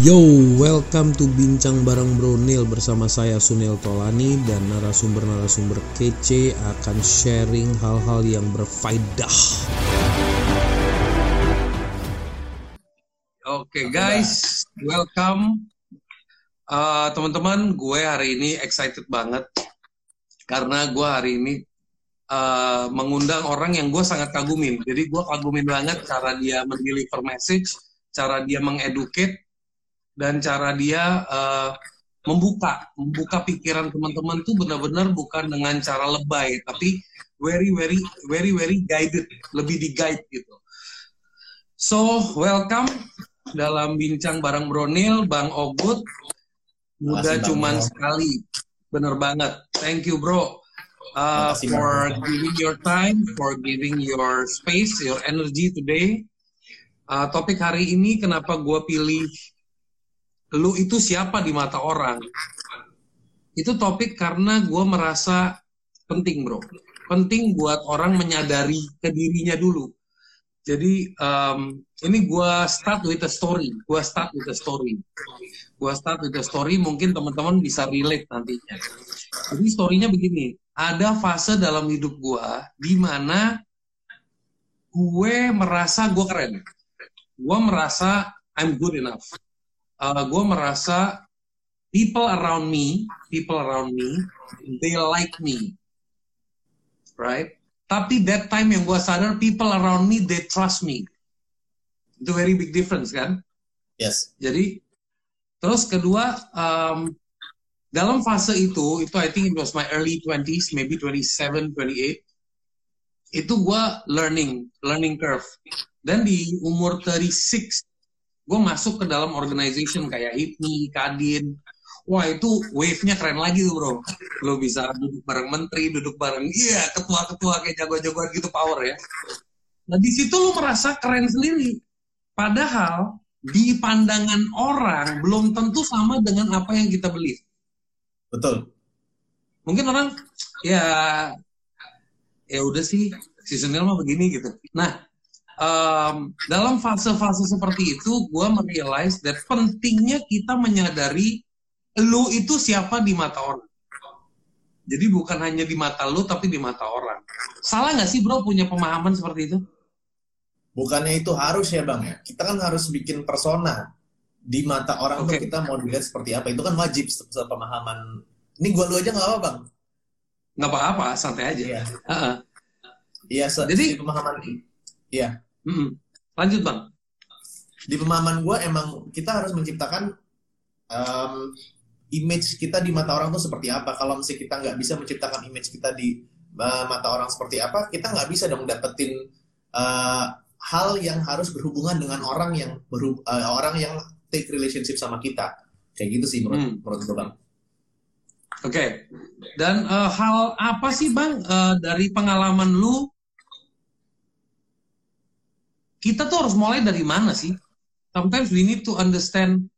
Yo, welcome to Bincang Bareng Bronil bersama saya Sunil Tolani dan narasumber-narasumber kece akan sharing hal-hal yang berfaedah. Oke guys, welcome Uh, teman-teman. gue hari ini excited banget karena gue hari ini uh, mengundang orang yang gue sangat kagumin. Jadi gue kagumin banget cara dia mendeliver message, cara dia mengeducate, dan cara dia uh, membuka membuka pikiran teman-teman tuh benar-benar bukan dengan cara lebay tapi very very very very guided lebih di guide gitu. So welcome dalam bincang bareng Bronil Bang Ogut. Muda cuman sekali. Bener banget. Thank you bro. Uh, for giving your time for giving your space your energy today. Uh, topik hari ini kenapa gue pilih lu itu siapa di mata orang? Itu topik karena gue merasa penting bro. Penting buat orang menyadari ke dirinya dulu. Jadi um, ini gue start with a story. Gue start with a story. Gue start with a story mungkin teman-teman bisa relate nantinya. Jadi storynya begini. Ada fase dalam hidup gue di mana gue merasa gue keren. Gue merasa I'm good enough uh, gue merasa people around me, people around me, they like me, right? Tapi that time yang gue sadar, people around me, they trust me. Itu very big difference kan? Yes. Jadi, terus kedua, um, dalam fase itu, itu I think it was my early 20s, maybe 27, 28, itu gue learning, learning curve. Dan di umur 36, gue masuk ke dalam organization kayak HIPMI, Kadin, wah itu wave-nya keren lagi tuh bro. Lo bisa duduk bareng menteri, duduk bareng, iya ketua-ketua kayak jago-jagoan gitu power ya. Nah di situ lo merasa keren sendiri. Padahal di pandangan orang belum tentu sama dengan apa yang kita beli. Betul. Mungkin orang ya ya udah sih seasonal mah begini gitu. Nah um, dalam fase-fase seperti itu, gue merealize that pentingnya kita menyadari lu itu siapa di mata orang. Jadi bukan hanya di mata lu, tapi di mata orang. Salah nggak sih bro punya pemahaman seperti itu? Bukannya itu harus ya bang ya. Kita kan harus bikin persona di mata orang okay. tuh kita mau dilihat seperti apa. Itu kan wajib pemahaman. Ini gue lu aja nggak apa bang? Nggak apa-apa, santai aja. Iya. Uh -uh. Iya, jadi pemahaman. Iya. Hmm. Lanjut bang. Di pemahaman gue emang kita harus menciptakan um, image kita di mata orang tuh seperti apa. Kalau misalnya kita nggak bisa menciptakan image kita di uh, mata orang seperti apa, kita nggak bisa dong dapetin uh, hal yang harus berhubungan dengan orang yang berhub, uh, orang yang take relationship sama kita. Kayak gitu sih menurut hmm. menurut gue bang. Oke, okay. dan uh, hal apa sih bang uh, dari pengalaman lu kita tuh harus mulai dari mana sih? Sometimes we need to understand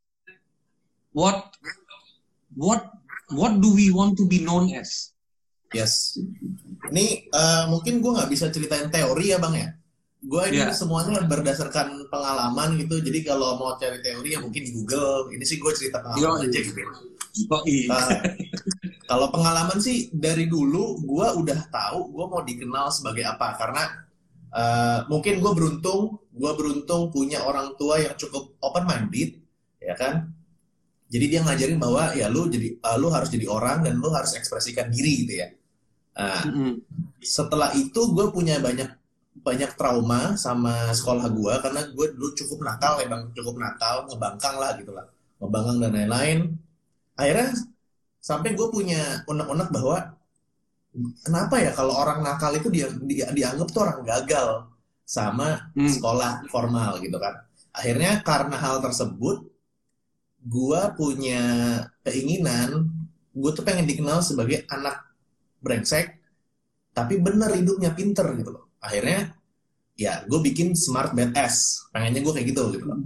what what what do we want to be known as. Yes. Ini uh, mungkin gue nggak bisa ceritain teori ya bang ya. Gue ini yeah. semuanya berdasarkan pengalaman gitu. Jadi kalau mau cari teori ya mungkin di Google. Ini sih gue cerita pengalaman Yo, aja gitu. Oh, iya. Uh, kalau pengalaman sih dari dulu gue udah tahu gue mau dikenal sebagai apa karena uh, mungkin gue beruntung gue beruntung punya orang tua yang cukup open minded ya kan? Jadi dia ngajarin bahwa ya lu jadi uh, lu harus jadi orang dan lu harus ekspresikan diri gitu ya. Nah, mm -hmm. setelah itu gue punya banyak banyak trauma sama sekolah gue karena gue dulu cukup nakal emang cukup nakal ngebangkang lah gitu lah ngebangkang dan lain-lain. Akhirnya sampai gue punya unek-unek bahwa kenapa ya kalau orang nakal itu dia, dia dianggap tuh orang gagal sama hmm. sekolah formal gitu kan akhirnya karena hal tersebut gue punya keinginan gue tuh pengen dikenal sebagai anak brengsek tapi bener hidupnya pinter gitu loh akhirnya ya gue bikin smart badass pengennya gue kayak gitu gitu loh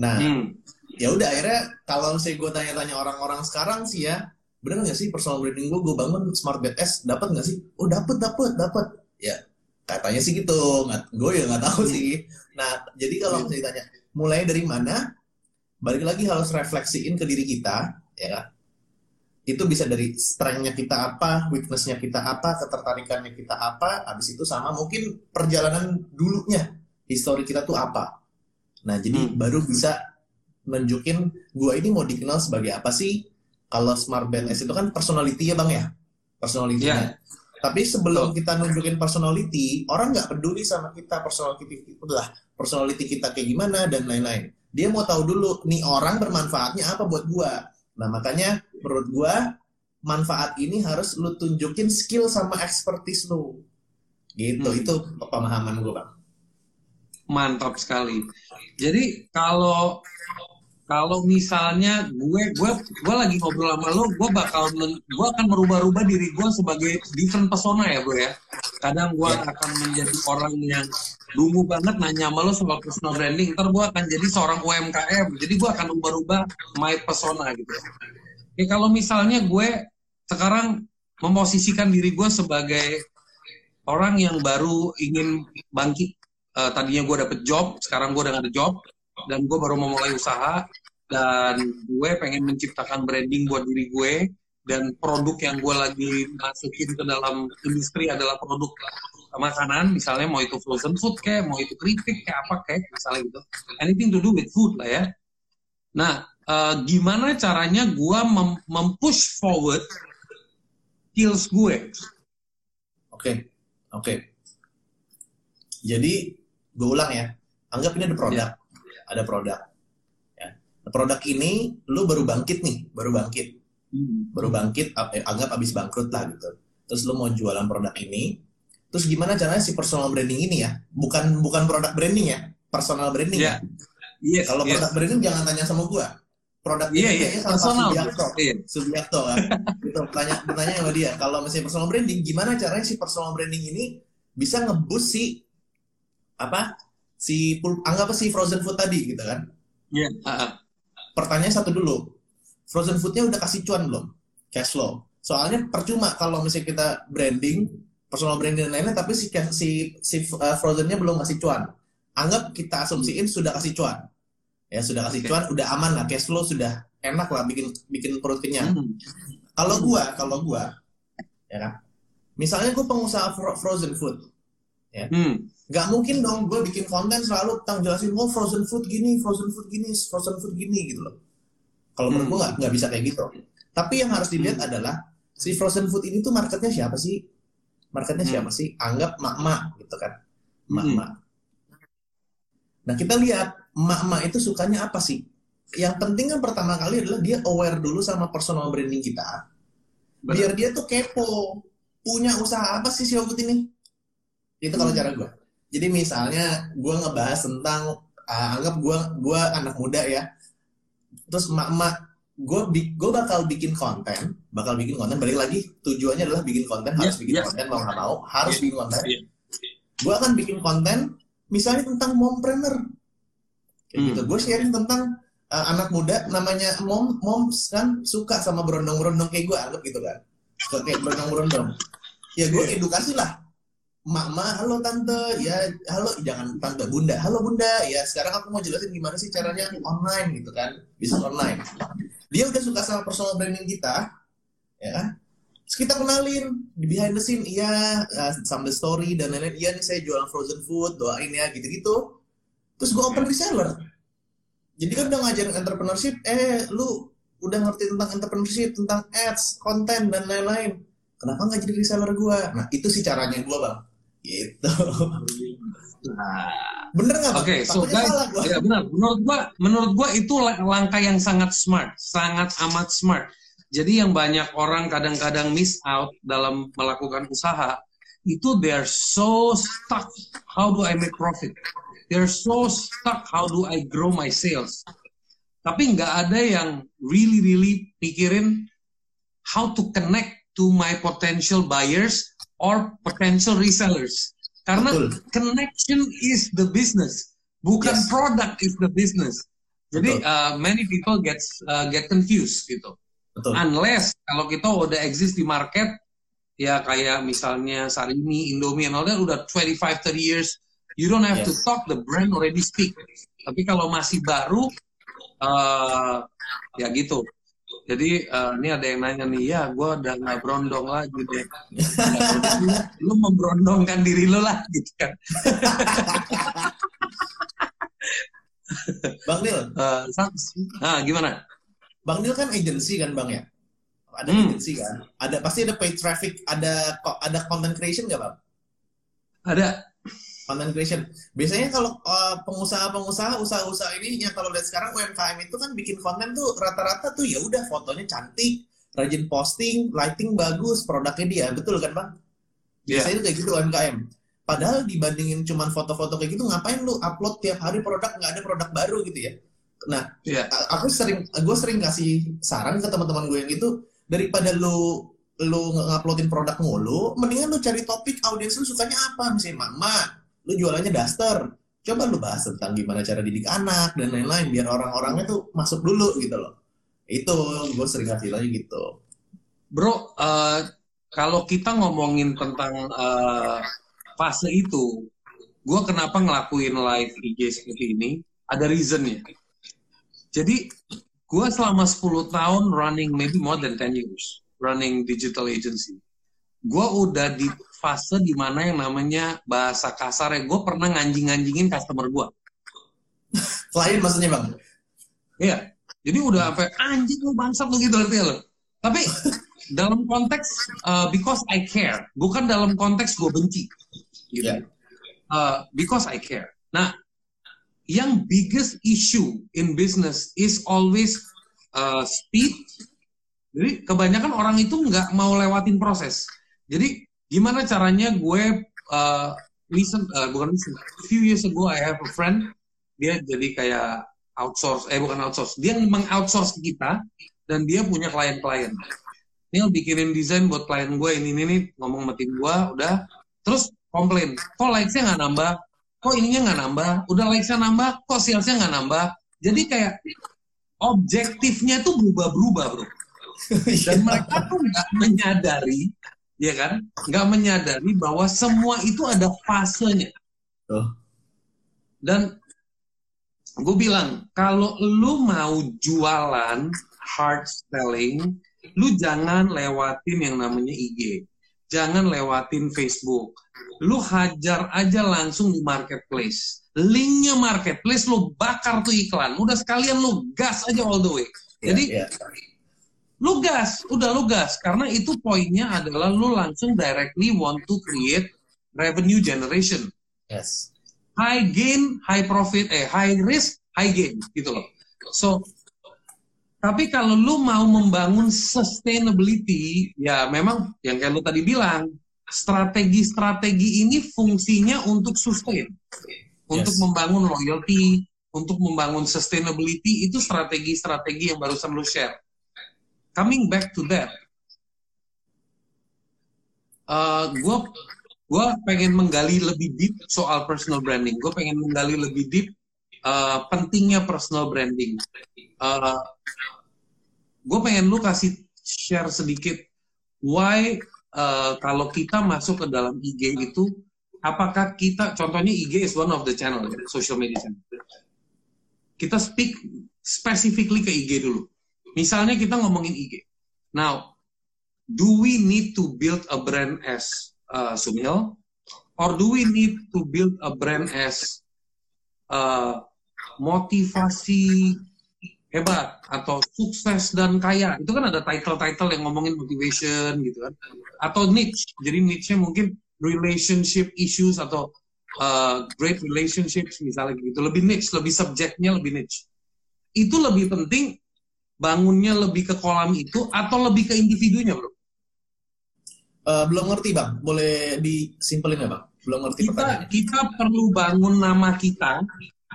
nah hmm. ya udah akhirnya kalau saya gue tanya-tanya orang-orang sekarang sih ya bener nggak sih personal branding gue gue bangun smart S dapat nggak sih oh dapat dapat dapat ya katanya sih gitu nggak gue ya nggak tahu sih nah jadi kalau misalnya ditanya mulai dari mana balik lagi harus refleksiin ke diri kita, ya kan? Itu bisa dari strength-nya kita apa, weakness-nya kita apa, ketertarikannya kita apa, habis itu sama mungkin perjalanan dulunya, histori kita tuh apa. Nah, jadi hmm. baru bisa nunjukin gua ini mau dikenal sebagai apa sih? Kalau smart BNS itu kan personality ya bang ya, personality-nya. Yeah. Tapi sebelum kita nunjukin personality, orang nggak peduli sama kita personality itu lah personality kita kayak gimana dan lain-lain. Dia mau tahu dulu nih orang bermanfaatnya apa buat gua. Nah makanya menurut gua manfaat ini harus lu tunjukin skill sama expertise lu. Gitu hmm. itu pemahaman gua bang. Mantap sekali. Jadi kalau kalau misalnya gue gue gue lagi ngobrol sama lo gue bakal men, gue akan merubah-rubah diri gue sebagai different persona ya gue ya. Kadang gue yeah. akan menjadi orang yang dungu banget nanya sama lo soal personal branding ntar gue akan jadi seorang UMKM jadi gue akan merubah my persona gitu. Ya kalau misalnya gue sekarang memposisikan diri gue sebagai orang yang baru ingin bangkit uh, tadinya gue dapet job sekarang gue udah gak ada job dan gue baru mau mulai usaha. Dan gue pengen menciptakan branding buat diri gue. Dan produk yang gue lagi masukin ke dalam industri adalah produk makanan misalnya mau itu frozen food kayak mau itu keripik kayak apa kayak misalnya gitu. Anything to do with food lah ya. Nah uh, gimana caranya gue mem mempush forward skills gue? Oke okay. oke. Okay. jadi gue ulang ya. Anggap ini ada produk. yeah ada produk. Ya. Nah, produk ini lu baru bangkit nih, baru bangkit, hmm. baru bangkit, eh, anggap abis bangkrut lah gitu. Terus lu mau jualan produk ini, terus gimana caranya si personal branding ini ya? Bukan bukan produk branding ya, personal branding yeah. ya. Yes, Kalau yes. produk branding jangan tanya sama gua. Produk yeah, ini yeah. sama personal. Subiakto, yeah. Subiakto kan. gitu, tanya bertanya sama dia. Kalau misalnya personal branding, gimana caranya si personal branding ini bisa ngebus si apa si anggap si frozen food tadi gitu kan? Iya. Yeah. Uh Pertanyaan satu dulu, frozen foodnya udah kasih cuan belum? Cash flow. Soalnya percuma kalau misalnya kita branding, personal branding dan lainnya, tapi si si si uh, frozennya belum kasih cuan. Anggap kita asumsiin sudah kasih cuan. Ya sudah kasih okay. cuan, udah aman lah, cash flow sudah enak lah bikin bikin perut kenyang. Hmm. Kalau gua, kalau gua, ya kan, misalnya gua pengusaha frozen food, ya, hmm nggak mungkin dong gue bikin konten selalu tentang jelasin oh frozen food gini frozen food gini frozen food gini gitu loh. Kalau menurut gue nggak nggak bisa kayak gitu. Tapi yang harus dilihat hmm. adalah si frozen food ini tuh marketnya siapa sih? Marketnya hmm. siapa sih? Anggap mak-mak gitu kan. Mak-mak hmm. nah kita lihat mak-mak itu sukanya apa sih? Yang penting kan pertama kali adalah dia aware dulu sama personal branding kita biar dia tuh kepo punya usaha apa sih si Yogut ini? Itu kalau hmm. cara gue jadi misalnya gue ngebahas tentang uh, anggap gue gue anak muda ya. Terus emak-emak gue gue bakal bikin konten bakal bikin konten. Balik lagi tujuannya adalah bikin konten yeah, harus bikin yeah. konten mau nggak mau harus yeah, bikin konten. yeah. gue akan bikin konten misalnya tentang mompreneur. Kayak hmm. gitu gue sharing tentang uh, anak muda namanya mom moms kan suka sama berondong-berondong kayak gue anggap gitu kan. Suka kayak berondong-berondong. Ya gue edukasi lah Mama, halo tante, ya halo jangan tante bunda, halo bunda, ya sekarang aku mau jelasin gimana sih caranya online gitu kan, bisa online. Dia udah suka sama personal branding kita, ya kan? Terus kita kenalin di behind the scene, iya, uh, sambil story dan lain-lain, iya nih saya jualan frozen food, doain ya gitu-gitu. Terus gue open reseller. Jadi kan udah ngajarin entrepreneurship, eh lu udah ngerti tentang entrepreneurship, tentang ads, konten dan lain-lain. Kenapa nggak jadi reseller gue? Nah itu sih caranya gue bang Gitu. Nah, bener nggak? Oke, okay, so guys, ya benar. Menurut gua, menurut gua itu langkah yang sangat smart, sangat amat smart. Jadi yang banyak orang kadang-kadang miss out dalam melakukan usaha itu they're so stuck. How do I make profit? They're so stuck. How do I grow my sales? Tapi nggak ada yang really really pikirin how to connect to my potential buyers or potential resellers. Karena Betul. connection is the business, bukan yes. product is the business. Jadi uh, many people get uh, get confused gitu. Betul. Unless kalau kita udah exist di market ya kayak misalnya Sarimi, Indomie, and all that udah 25 30 years, you don't have yes. to talk, the brand already speak. Tapi kalau masih baru, uh, ya gitu jadi uh, ini ada yang nanya nih ya gue udah nggak berondong lagi deh. Lu memberondongkan diri lu lah gitu kan. Bang Nil uh, nah gimana? Bang Nil kan agency kan Bang ya? Ada hmm. agency kan? Ada pasti ada paid traffic ada ada content creation nggak Bang? Ada content creation. Biasanya kalau uh, pengusaha-pengusaha, usaha-usaha ini yang kalau lihat sekarang UMKM itu kan bikin konten tuh rata-rata tuh ya udah fotonya cantik, rajin posting, lighting bagus, produknya dia, betul kan bang? Iya. Biasanya yeah. kayak gitu UMKM. Padahal dibandingin cuman foto-foto kayak gitu, ngapain lu upload tiap hari produk nggak ada produk baru gitu ya? Nah, yeah. aku sering, gue sering kasih saran ke teman-teman gue yang itu daripada lu lu nguploadin produk mulu, mendingan lu cari topik audiens lu sukanya apa, misalnya mama, lu jualannya daster. Coba lu bahas tentang gimana cara didik anak dan lain-lain biar orang-orangnya tuh masuk dulu gitu loh. Itu gue sering kasih lagi gitu. Bro uh, kalau kita ngomongin tentang uh, fase itu gue kenapa ngelakuin live IG seperti ini? Ada reasonnya. Jadi gue selama 10 tahun running maybe more than 10 years running digital agency. Gue udah di fase di mana yang namanya bahasa kasar ya gue pernah nganjing-nganjingin customer gue klien maksudnya bang? Iya. Jadi udah sampai anjing lu bangsat lu gitu artinya lo tapi dalam konteks uh, because I care bukan dalam konteks gue benci. Gitu. Yeah. uh, because I care. Nah yang biggest issue in business is always uh, speed. Jadi kebanyakan orang itu nggak mau lewatin proses. Jadi gimana caranya gue uh, listen uh, bukan listen few years ago I have a friend dia jadi kayak outsource eh bukan outsource dia memang outsource ke kita dan dia punya klien-klien. Neil bikinin desain buat klien gue ini ini, ini ngomong sama tim gue udah. Terus komplain kok likesnya nggak nambah? Kok ininya nggak nambah? Udah likesnya nambah kok salesnya nggak nambah? Jadi kayak objektifnya tuh berubah-berubah bro. Dan mereka tuh nggak menyadari ya kan? Nggak menyadari bahwa semua itu ada fasenya. Oh. Dan gue bilang, kalau lu mau jualan hard selling, lu jangan lewatin yang namanya IG. Jangan lewatin Facebook. Lu hajar aja langsung di marketplace. Linknya marketplace, lu bakar tuh iklan. Udah sekalian lu gas aja all the way. Iya, Jadi, yeah, yeah lu gas, udah lu gas karena itu poinnya adalah lu langsung directly want to create revenue generation. Yes. High gain, high profit, eh high risk, high gain gitu loh. So tapi kalau lu mau membangun sustainability, ya memang yang kayak lu tadi bilang, strategi-strategi ini fungsinya untuk sustain. Untuk yes. membangun loyalty, untuk membangun sustainability, itu strategi-strategi yang barusan lu share coming back to that, gue uh, gue pengen menggali lebih deep soal personal branding. Gue pengen menggali lebih deep uh, pentingnya personal branding. Uh, gue pengen lu kasih share sedikit why uh, kalau kita masuk ke dalam IG itu, apakah kita, contohnya IG is one of the channel, social media channel. Kita speak specifically ke IG dulu Misalnya kita ngomongin IG. Now, do we need to build a brand as uh, Sumil? Or do we need to build a brand as uh, motivasi hebat atau sukses dan kaya? Itu kan ada title-title yang ngomongin motivation gitu kan. Atau niche. Jadi niche-nya mungkin relationship issues atau uh, great relationships misalnya gitu. Lebih niche, lebih subjeknya lebih niche. Itu lebih penting bangunnya lebih ke kolam itu atau lebih ke individunya, bro? Uh, belum ngerti bang, boleh disimpelin ya bang? Belum ngerti. Kita kita perlu bangun nama kita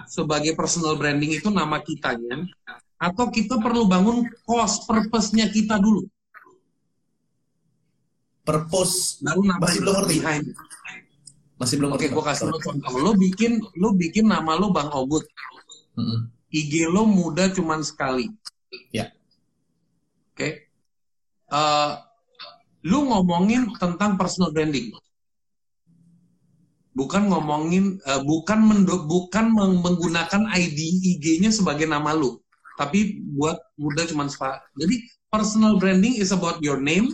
sebagai personal branding itu nama kitanya, atau kita perlu bangun cost purpose-nya kita dulu. Purpose baru nama masih belum ngerti. Behind. Masih belum ngerti. Oke, gue kasih lo contoh. Lo bikin lo bikin nama lo Bang Obut. Mm -hmm. IG lo muda cuman sekali Ya. Oke. Okay. Uh, eh, lu ngomongin tentang personal branding. Bukan ngomongin, uh, bukan mendo, bukan menggunakan ID IG-nya sebagai nama lu. tapi buat muda cuma sepa. Jadi personal branding is about your name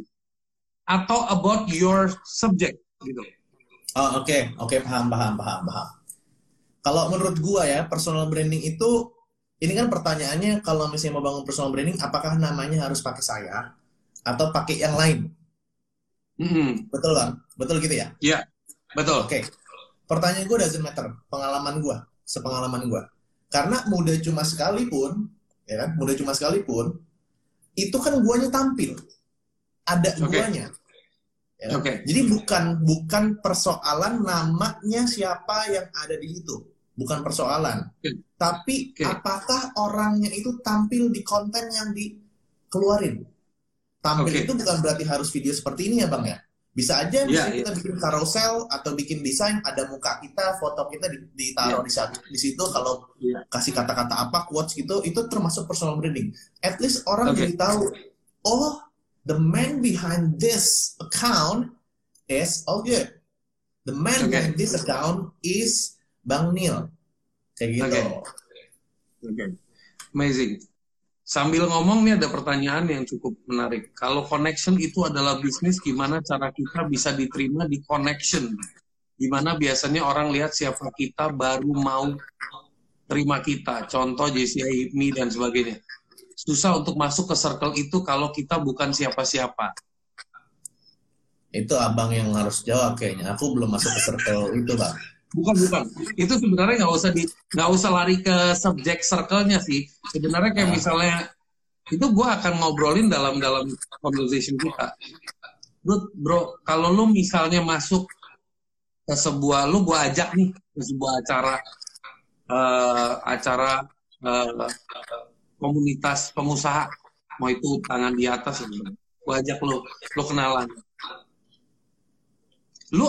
atau about your subject gitu. Oh, oke, okay. oke okay, paham paham paham paham. Kalau menurut gua ya, personal branding itu ini kan pertanyaannya kalau misalnya mau bangun personal branding apakah namanya harus pakai saya atau pakai yang lain? Mm-hmm. Betul kan? Betul gitu ya? Iya, yeah, betul. Oke. Okay. Pertanyaan gue doesn't matter. Pengalaman gue, sepengalaman gue. Karena muda cuma sekalipun, ya kan? Muda cuma sekalipun, itu kan guanya tampil. Ada okay. guanya. Ya kan? okay. Jadi bukan bukan persoalan namanya siapa yang ada di situ, bukan persoalan. Okay. Tapi okay. apakah orangnya itu tampil di konten yang dikeluarin? Tampil okay. itu bukan berarti harus video seperti ini ya bang ya. Bisa aja misalnya yeah, kita bikin carousel atau bikin desain ada muka kita, foto kita ditaruh yeah. di, di situ kalau yeah. kasih kata-kata apa quotes gitu itu termasuk personal branding. At least orang okay. jadi tahu oh the man behind this account is oh good. The man okay. behind this account is Bang Neil. Kayak gitu. Okay. okay. Amazing. Sambil ngomong nih ada pertanyaan yang cukup menarik. Kalau connection itu adalah bisnis, gimana cara kita bisa diterima di connection? Gimana biasanya orang lihat siapa kita baru mau terima kita. Contoh JCI Hipmi dan sebagainya. Susah untuk masuk ke circle itu kalau kita bukan siapa-siapa. Itu abang yang harus jawab kayaknya. Aku belum masuk ke circle itu, bang. Bukan bukan. Itu sebenarnya nggak usah di nggak usah lari ke subjek circle-nya sih. Sebenarnya kayak misalnya itu gue akan ngobrolin dalam dalam conversation kita. Bro, bro, kalau lu misalnya masuk ke sebuah lu gue ajak nih ke sebuah acara uh, acara uh, komunitas pengusaha mau itu tangan di atas gue ajak lu lu kenalan lu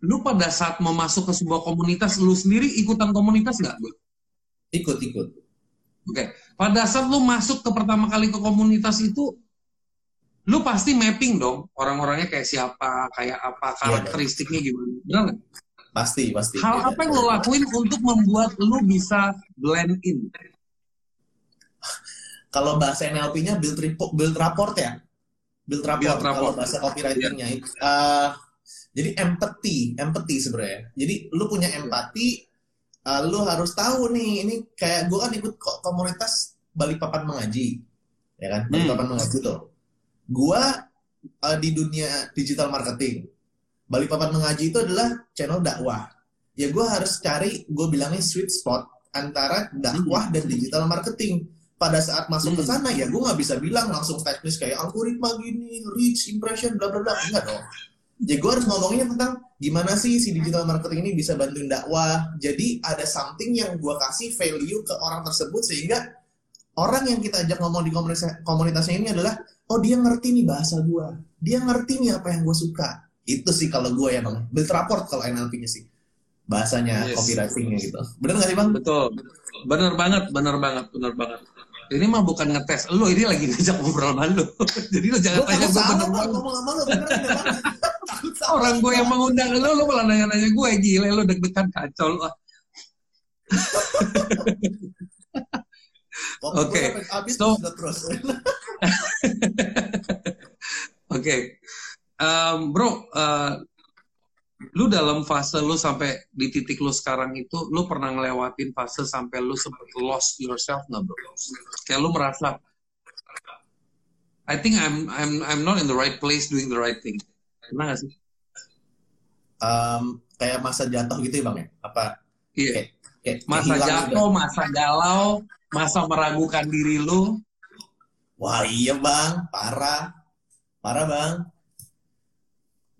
lu pada saat mau masuk ke sebuah komunitas, lu sendiri ikutan komunitas nggak? Ikut, ikut. Oke. Okay. Pada saat lu masuk ke pertama kali ke komunitas itu, lu pasti mapping dong orang-orangnya kayak siapa, kayak apa, iya, karakteristiknya gimana. Benar nggak? Pasti, pasti. Hal ya, apa yang ya. lo lakuin untuk membuat lu bisa blend in? Kalau bahasa NLP-nya build, report, build rapport ya? Build rapport, build rapport. kalau bahasa copywriting-nya. Yeah. Uh, jadi empathy, empathy sebenarnya. Jadi lu punya empati, uh, lu harus tahu nih, ini kayak gue kan ikut komunitas Balikpapan mengaji, ya kan? Hmm. Balikpapan hmm. mengaji tuh. Gue uh, di dunia digital marketing. Balikpapan mengaji itu adalah channel dakwah. Ya gue harus cari, gue bilangnya sweet spot antara dakwah hmm. dan digital marketing. Pada saat masuk hmm. ke sana ya gue nggak bisa bilang langsung teknis kayak algoritma gini, reach, impression, bla bla bla, enggak dong jadi gue harus ngomongnya tentang gimana sih si digital marketing ini bisa bantuin dakwah. Jadi ada something yang gue kasih value ke orang tersebut sehingga orang yang kita ajak ngomong di komunitas komunitasnya ini adalah oh dia ngerti nih bahasa gue, dia ngerti nih apa yang gue suka. Itu sih kalau gue ya bang, build rapport kalau NLP-nya sih bahasanya yes. copywritingnya gitu. Bener gak sih bang? Betul, bener banget, bener banget, bener banget ini mah bukan ngetes lo ini lagi ngajak ngobrol sama lo jadi lo jangan tanya gue bener banget orang gue yang mengundang lo lo malah nanya-nanya gue gila lo deg-degan kacau lo Oke, so Oke, bro, uh, lu dalam fase lu sampai di titik lu sekarang itu, lu pernah ngelewatin fase sampai lu sempet lost yourself nggak bro? Kayak lu merasa, I think I'm I'm I'm not in the right place doing the right thing. Pernah gak sih? Um, kayak masa jatuh gitu ya bang ya? Apa? Iya. Kayak, kayak, masa jatuh, juga. masa galau, masa meragukan diri lu. Wah iya bang, parah, parah bang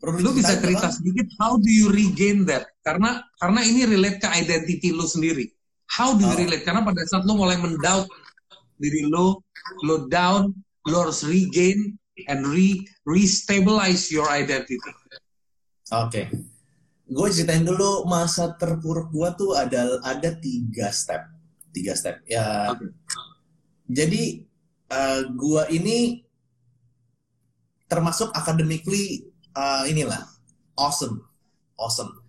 lu bisa cerita sedikit how do you regain that? Karena karena ini relate ke identity lu sendiri. How do you oh. relate? Karena pada saat lu mulai mendoubt diri lu, lu down, lu harus regain and re restabilize your identity. Oke. Okay. Gue ceritain dulu masa terpuruk gue tuh ada ada tiga step, tiga step. Ya. Okay. Jadi uh, gue ini termasuk academically uh, inilah. Awesome, awesome.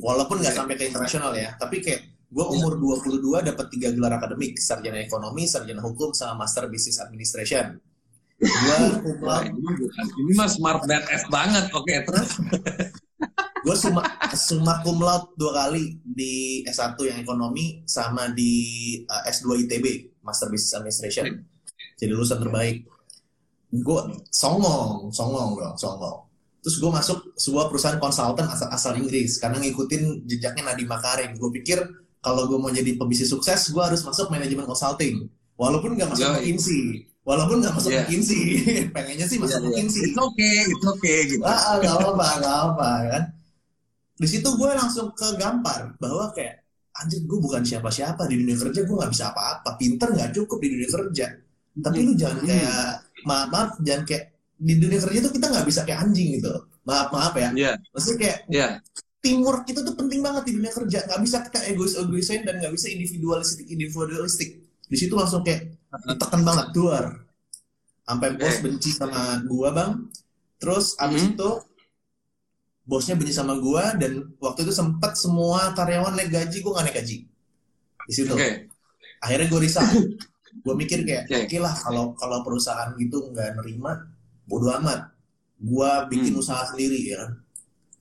Walaupun nggak sampai ke internasional ya, tapi kayak Gue umur 22 dapat tiga gelar akademik, sarjana ekonomi, sarjana hukum, sama master business administration. Gue. Ini mah smart badass banget, oke. Terus. gue suma, suma cum laude dua kali di S1 yang ekonomi sama di uh, S2 ITB Master Business Administration. Jadi lulusan terbaik. Gue songong songong dong songong terus gue masuk sebuah perusahaan konsultan asal asal Inggris karena ngikutin jejaknya Nadiem Makarim. Gue pikir kalau gue mau jadi pebisnis sukses gue harus masuk manajemen consulting. Walaupun nggak masuk McKinsey. Walaupun nggak masuk yeah. McKinsey. Pengennya sih masuk yeah, McKinsey. Yeah. it's okay it's okay gitu. Ah nggak apa nggak apa kan? Di situ gue langsung ke gampar bahwa kayak anjir gue bukan siapa-siapa di dunia kerja gue nggak bisa apa-apa. Pinter nggak cukup di dunia kerja. Tapi lu jangan hmm. kayak maaf maaf jangan kayak di dunia kerja tuh kita nggak bisa kayak anjing gitu maaf maaf ya. Yeah. maksudnya kayak yeah. teamwork itu tuh penting banget di dunia kerja. Nggak bisa kita egois egoisin dan nggak bisa individualistik individualistik. Di situ langsung kayak ditekan banget keluar. Sampai bos benci sama gua bang. Terus abis -hmm. itu bosnya benci sama gue dan waktu itu sempat semua karyawan naik gaji gue nggak naik gaji. Di situ. Okay. akhirnya gue resign. Gue mikir kayak oke. Okay. lah kalau kalau perusahaan gitu nggak nerima bodo amat gue bikin hmm. usaha sendiri ya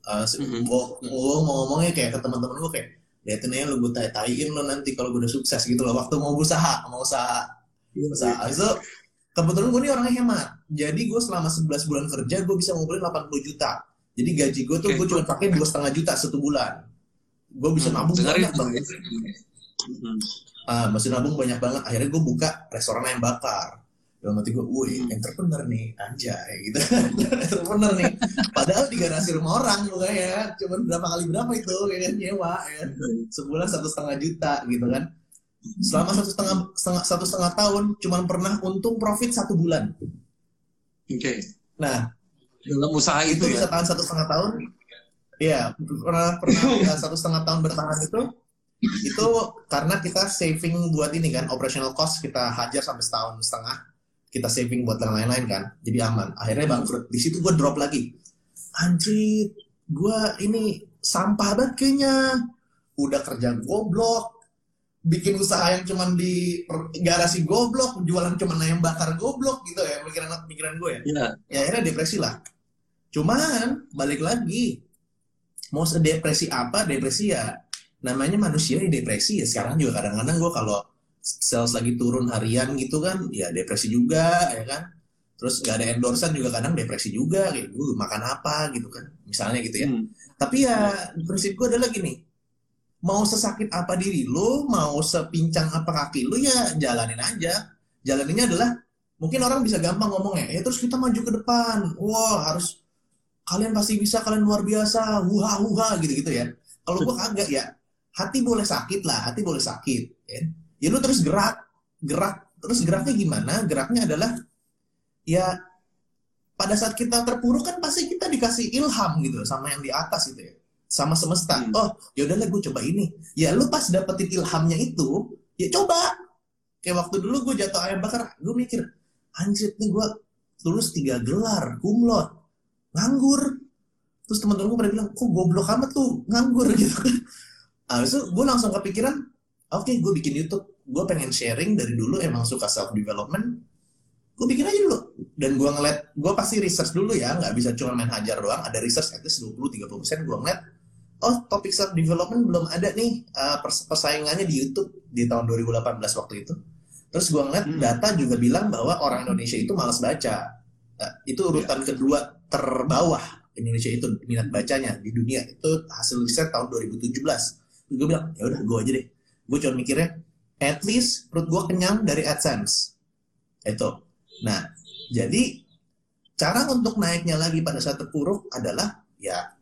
uh, hmm. gue mau ngomongnya kayak ke teman-teman gue kayak liatin aja lo gue tai-taiin lo nanti kalau gue udah sukses gitu loh waktu mau usaha mau usaha iya, usaha iya. itu kebetulan gue ini orangnya hemat jadi gue selama 11 bulan kerja gue bisa ngumpulin 80 juta jadi gaji gue tuh okay. gue cuma pakai dua setengah juta satu bulan. Gue bisa hmm, nabung banyak banget. Hmm. Ah, masih nabung banyak banget. Akhirnya gue buka restoran ayam bakar. Dalam hati gue, wih, hmm. entrepreneur nih, anjay, gitu. entrepreneur nih. Padahal di garasi rumah orang, gue ya, cuman berapa kali berapa itu, ya kan, nyewa, ya. Sebulan satu setengah juta, gitu kan. Selama satu setengah, setengah satu setengah tahun, cuman pernah untung profit satu bulan. Oke. Okay. Nah, dalam usaha itu, itu ya? bisa tahan satu setengah tahun iya pernah pernah ya, satu setengah tahun bertahan itu itu karena kita saving buat ini kan operational cost kita hajar sampai setahun setengah kita saving buat yang lain-lain kan jadi aman. Akhirnya bangkrut. Di situ gue drop lagi. Anjir gue ini sampah banget kayaknya. Udah kerja goblok bikin usaha yang cuman di garasi goblok jualan cuma ayam bakar goblok gitu ya pikiran pikiran gue ya. Yeah. ya akhirnya depresi lah. Cuman balik lagi mau sedepresi apa? Depresi ya namanya manusia ya depresi ya sekarang juga. Kadang-kadang gue kalau sales lagi turun harian gitu kan ya depresi juga ya kan. Terus nggak ada endorsan juga kadang depresi juga kayak gue makan apa? gitu kan misalnya gitu ya. Hmm. tapi ya prinsip gue adalah gini mau sesakit apa diri lo mau sepincang apa kaki lo ya jalanin aja. Jalaninnya adalah mungkin orang bisa gampang ngomongnya ya terus kita maju ke depan. Wah harus kalian pasti bisa, kalian luar biasa, huha huha gitu-gitu ya. Kalau gue kagak ya, hati boleh sakit lah, hati boleh sakit. Ya, ya lu terus gerak, gerak, terus geraknya gimana? Geraknya adalah ya pada saat kita terpuruk kan pasti kita dikasih ilham gitu sama yang di atas gitu ya, sama semesta. Hmm. Oh, ya udahlah gue coba ini. Ya lu pas dapetin ilhamnya itu, ya coba. Kayak waktu dulu gue jatuh ayam bakar, gue mikir, anjir nih gue lulus tiga gelar, kumlot nganggur terus teman-teman gue pada bilang kok goblok amat tuh nganggur gitu kan itu gue langsung kepikiran oke okay, gue bikin YouTube gue pengen sharing dari dulu emang suka self development gue bikin aja dulu. Dan gue ngeliat gue pasti research dulu ya nggak bisa cuma main hajar doang. Ada research at least 20-30 persen gue ngeliat oh topik self development belum ada nih uh, persaingannya di YouTube di tahun 2018 waktu itu. Terus gue ngeliat hmm. data juga bilang bahwa orang Indonesia itu malas baca. Uh, itu urutan yeah. kedua terbawah Indonesia itu minat bacanya di dunia. Itu hasil riset tahun 2017 gue bilang ya udah gue aja deh. Gue cuma mikirnya at least perut gue kenyang dari AdSense. Itu. Nah jadi cara untuk naiknya lagi pada saat terpuruk adalah ya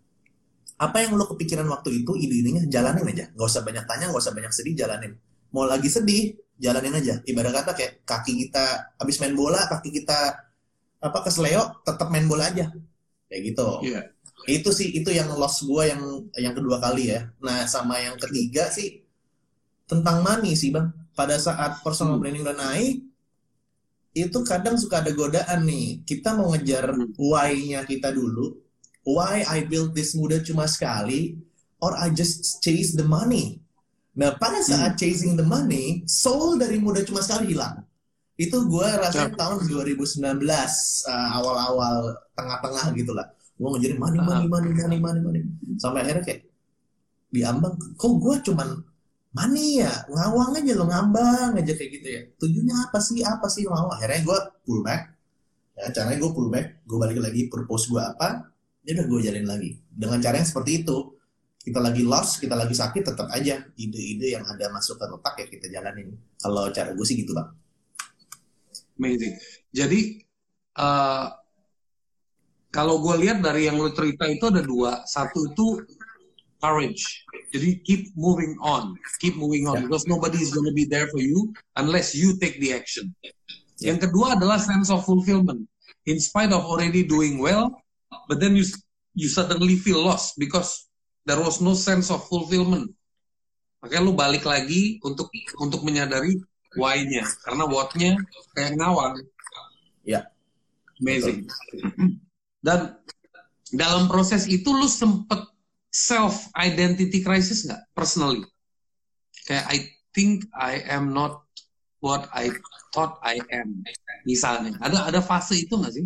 apa yang lo kepikiran waktu itu ide-idenya jalanin aja. Nggak usah banyak tanya nggak usah banyak sedih jalanin. Mau lagi sedih jalanin aja. Ibarat kata kayak kaki kita habis main bola kaki kita apa kesleo tetap main bola aja. Kayak gitu. Yeah. itu sih itu yang loss gue yang yang kedua kali ya. Nah sama yang ketiga sih tentang money sih bang pada saat personal hmm. branding udah naik itu kadang suka ada godaan nih kita mau ngejar hmm. why-nya kita dulu why I build this muda cuma sekali or I just chase the money Nah, pada saat hmm. chasing the money, soul dari muda cuma sekali hilang. Itu gue rasain tahun 2019 uh, awal-awal tengah-tengah gitu lah. Gue ngejarin money, money, money, money, money, money. Sampai akhirnya kayak diambang, kok gue cuman money ya, ngawang aja lo ngambang aja kayak gitu ya. Tujuannya apa sih, apa sih mau? Akhirnya gue pull back. Ya, caranya gue pull back, gue balik lagi purpose gue apa, ya udah gue jalin lagi. Dengan cara yang seperti itu, kita lagi lost, kita lagi sakit, tetap aja ide-ide yang ada masuk ke otak ya kita jalanin. Kalau cara gue sih gitu bang. Amazing. Jadi uh, kalau gue lihat dari yang lu cerita itu ada dua. Satu itu courage. Jadi keep moving on, keep moving on yeah. because nobody is gonna be there for you unless you take the action. Yeah. Yang kedua adalah sense of fulfillment. In spite of already doing well, but then you you suddenly feel lost because there was no sense of fulfillment. Makanya lu balik lagi untuk untuk menyadari why-nya. Karena what-nya kayak ngawang. Ya. Amazing. Dan dalam proses itu lu sempet self identity crisis nggak personally? Kayak I think I am not what I thought I am. Misalnya, ada ada fase itu nggak sih?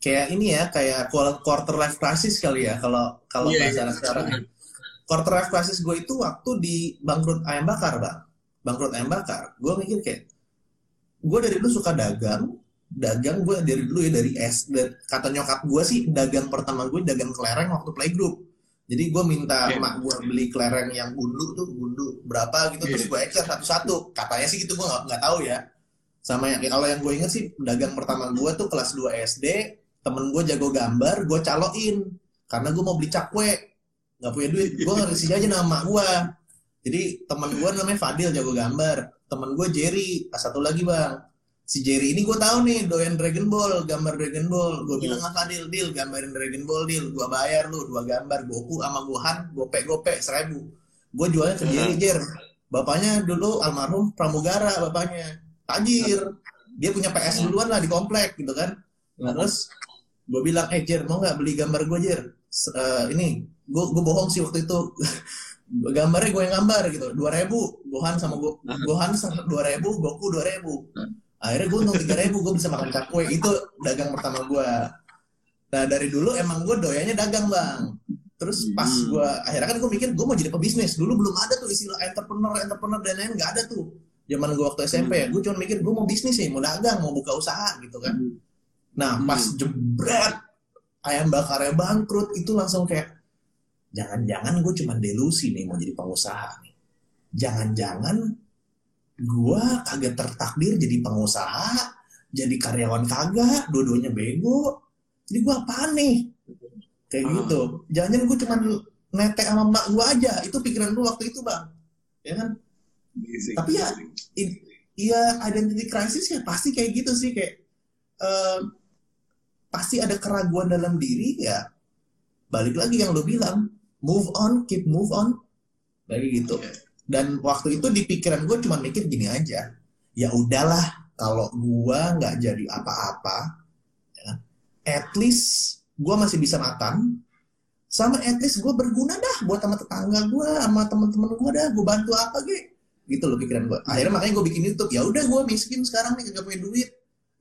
kayak ini ya kayak quarter life crisis kali ya kalau kalau yeah, bahasa yeah. sekarang quarter life crisis gue itu waktu di bangkrut ayam bakar bang bangkrut ayam bakar gue mikir kayak gue dari dulu suka dagang dagang gue dari dulu ya dari S kata nyokap gue sih dagang pertama gue dagang kelereng waktu playgroup jadi gue minta yeah. mak gue beli kelereng yang gundu tuh gundu berapa gitu yeah. terus gue ekser satu-satu. Katanya sih gitu gue nggak nggak tahu ya. Sama yang kalau yang gue inget sih dagang pertama gue tuh kelas 2 SD temen gue jago gambar gue caloin. Karena gue mau beli cakwe. Nggak punya duit gue ngasih aja nama gue jadi teman gue namanya Fadil jago gambar. Teman gue Jerry satu lagi bang si Jerry ini gue tahu nih doyan Dragon Ball gambar Dragon Ball. Gue iya. bilang sama Fadil deal gambarin Dragon Ball deal gue bayar lu dua gambar Goku sama Gohan gopek seribu. Gue jualnya ke Jerry iya. Jer. Bapaknya dulu almarhum pramugara bapaknya. Tajir. Dia punya PS duluan lah di komplek gitu kan. Nah, terus gue bilang eh Jer mau nggak beli gambar gue Jer? Uh, ini gue gue bohong sih waktu itu. Gambarnya gue yang gambar gitu. Dua ribu Gohan sama gue Gohan dua ribu Goku dua ribu akhirnya gue untung tiga ribu gue bisa makan cakwe itu dagang pertama gue nah dari dulu emang gue doyanya dagang bang terus pas hmm. gue akhirnya kan gue mikir gue mau jadi pebisnis dulu belum ada tuh istilah entrepreneur entrepreneur dan lain nggak ada tuh zaman gue waktu SMP ya hmm. gue cuma mikir gue mau bisnis nih mau dagang mau buka usaha gitu kan hmm. Nah, pas jebret ayam bakarnya bangkrut itu langsung kayak jangan-jangan gue cuma delusi nih mau jadi pengusaha nih. Jangan-jangan gue kagak tertakdir jadi pengusaha, jadi karyawan kagak, dua-duanya bego. Jadi gue apa nih? Kayak hmm. gitu. Jangan-jangan gue cuma netek sama mak gue aja. Itu pikiran gue waktu itu bang. Ya kan? Easy. Tapi ya, iya identity crisis ya pasti kayak gitu sih kayak. Uh, pasti ada keraguan dalam diri ya balik lagi yang lo bilang move on keep move on lagi gitu dan waktu itu di pikiran gue cuma mikir gini aja. Ya udahlah kalau gue nggak jadi apa-apa ya, at least gue masih bisa makan sama at least gue berguna dah buat sama tetangga gue sama teman-teman gue dah gue bantu apa gitu gitu loh pikiran gue akhirnya makanya gue bikin YouTube. Ya udah gue miskin sekarang nih gak punya duit.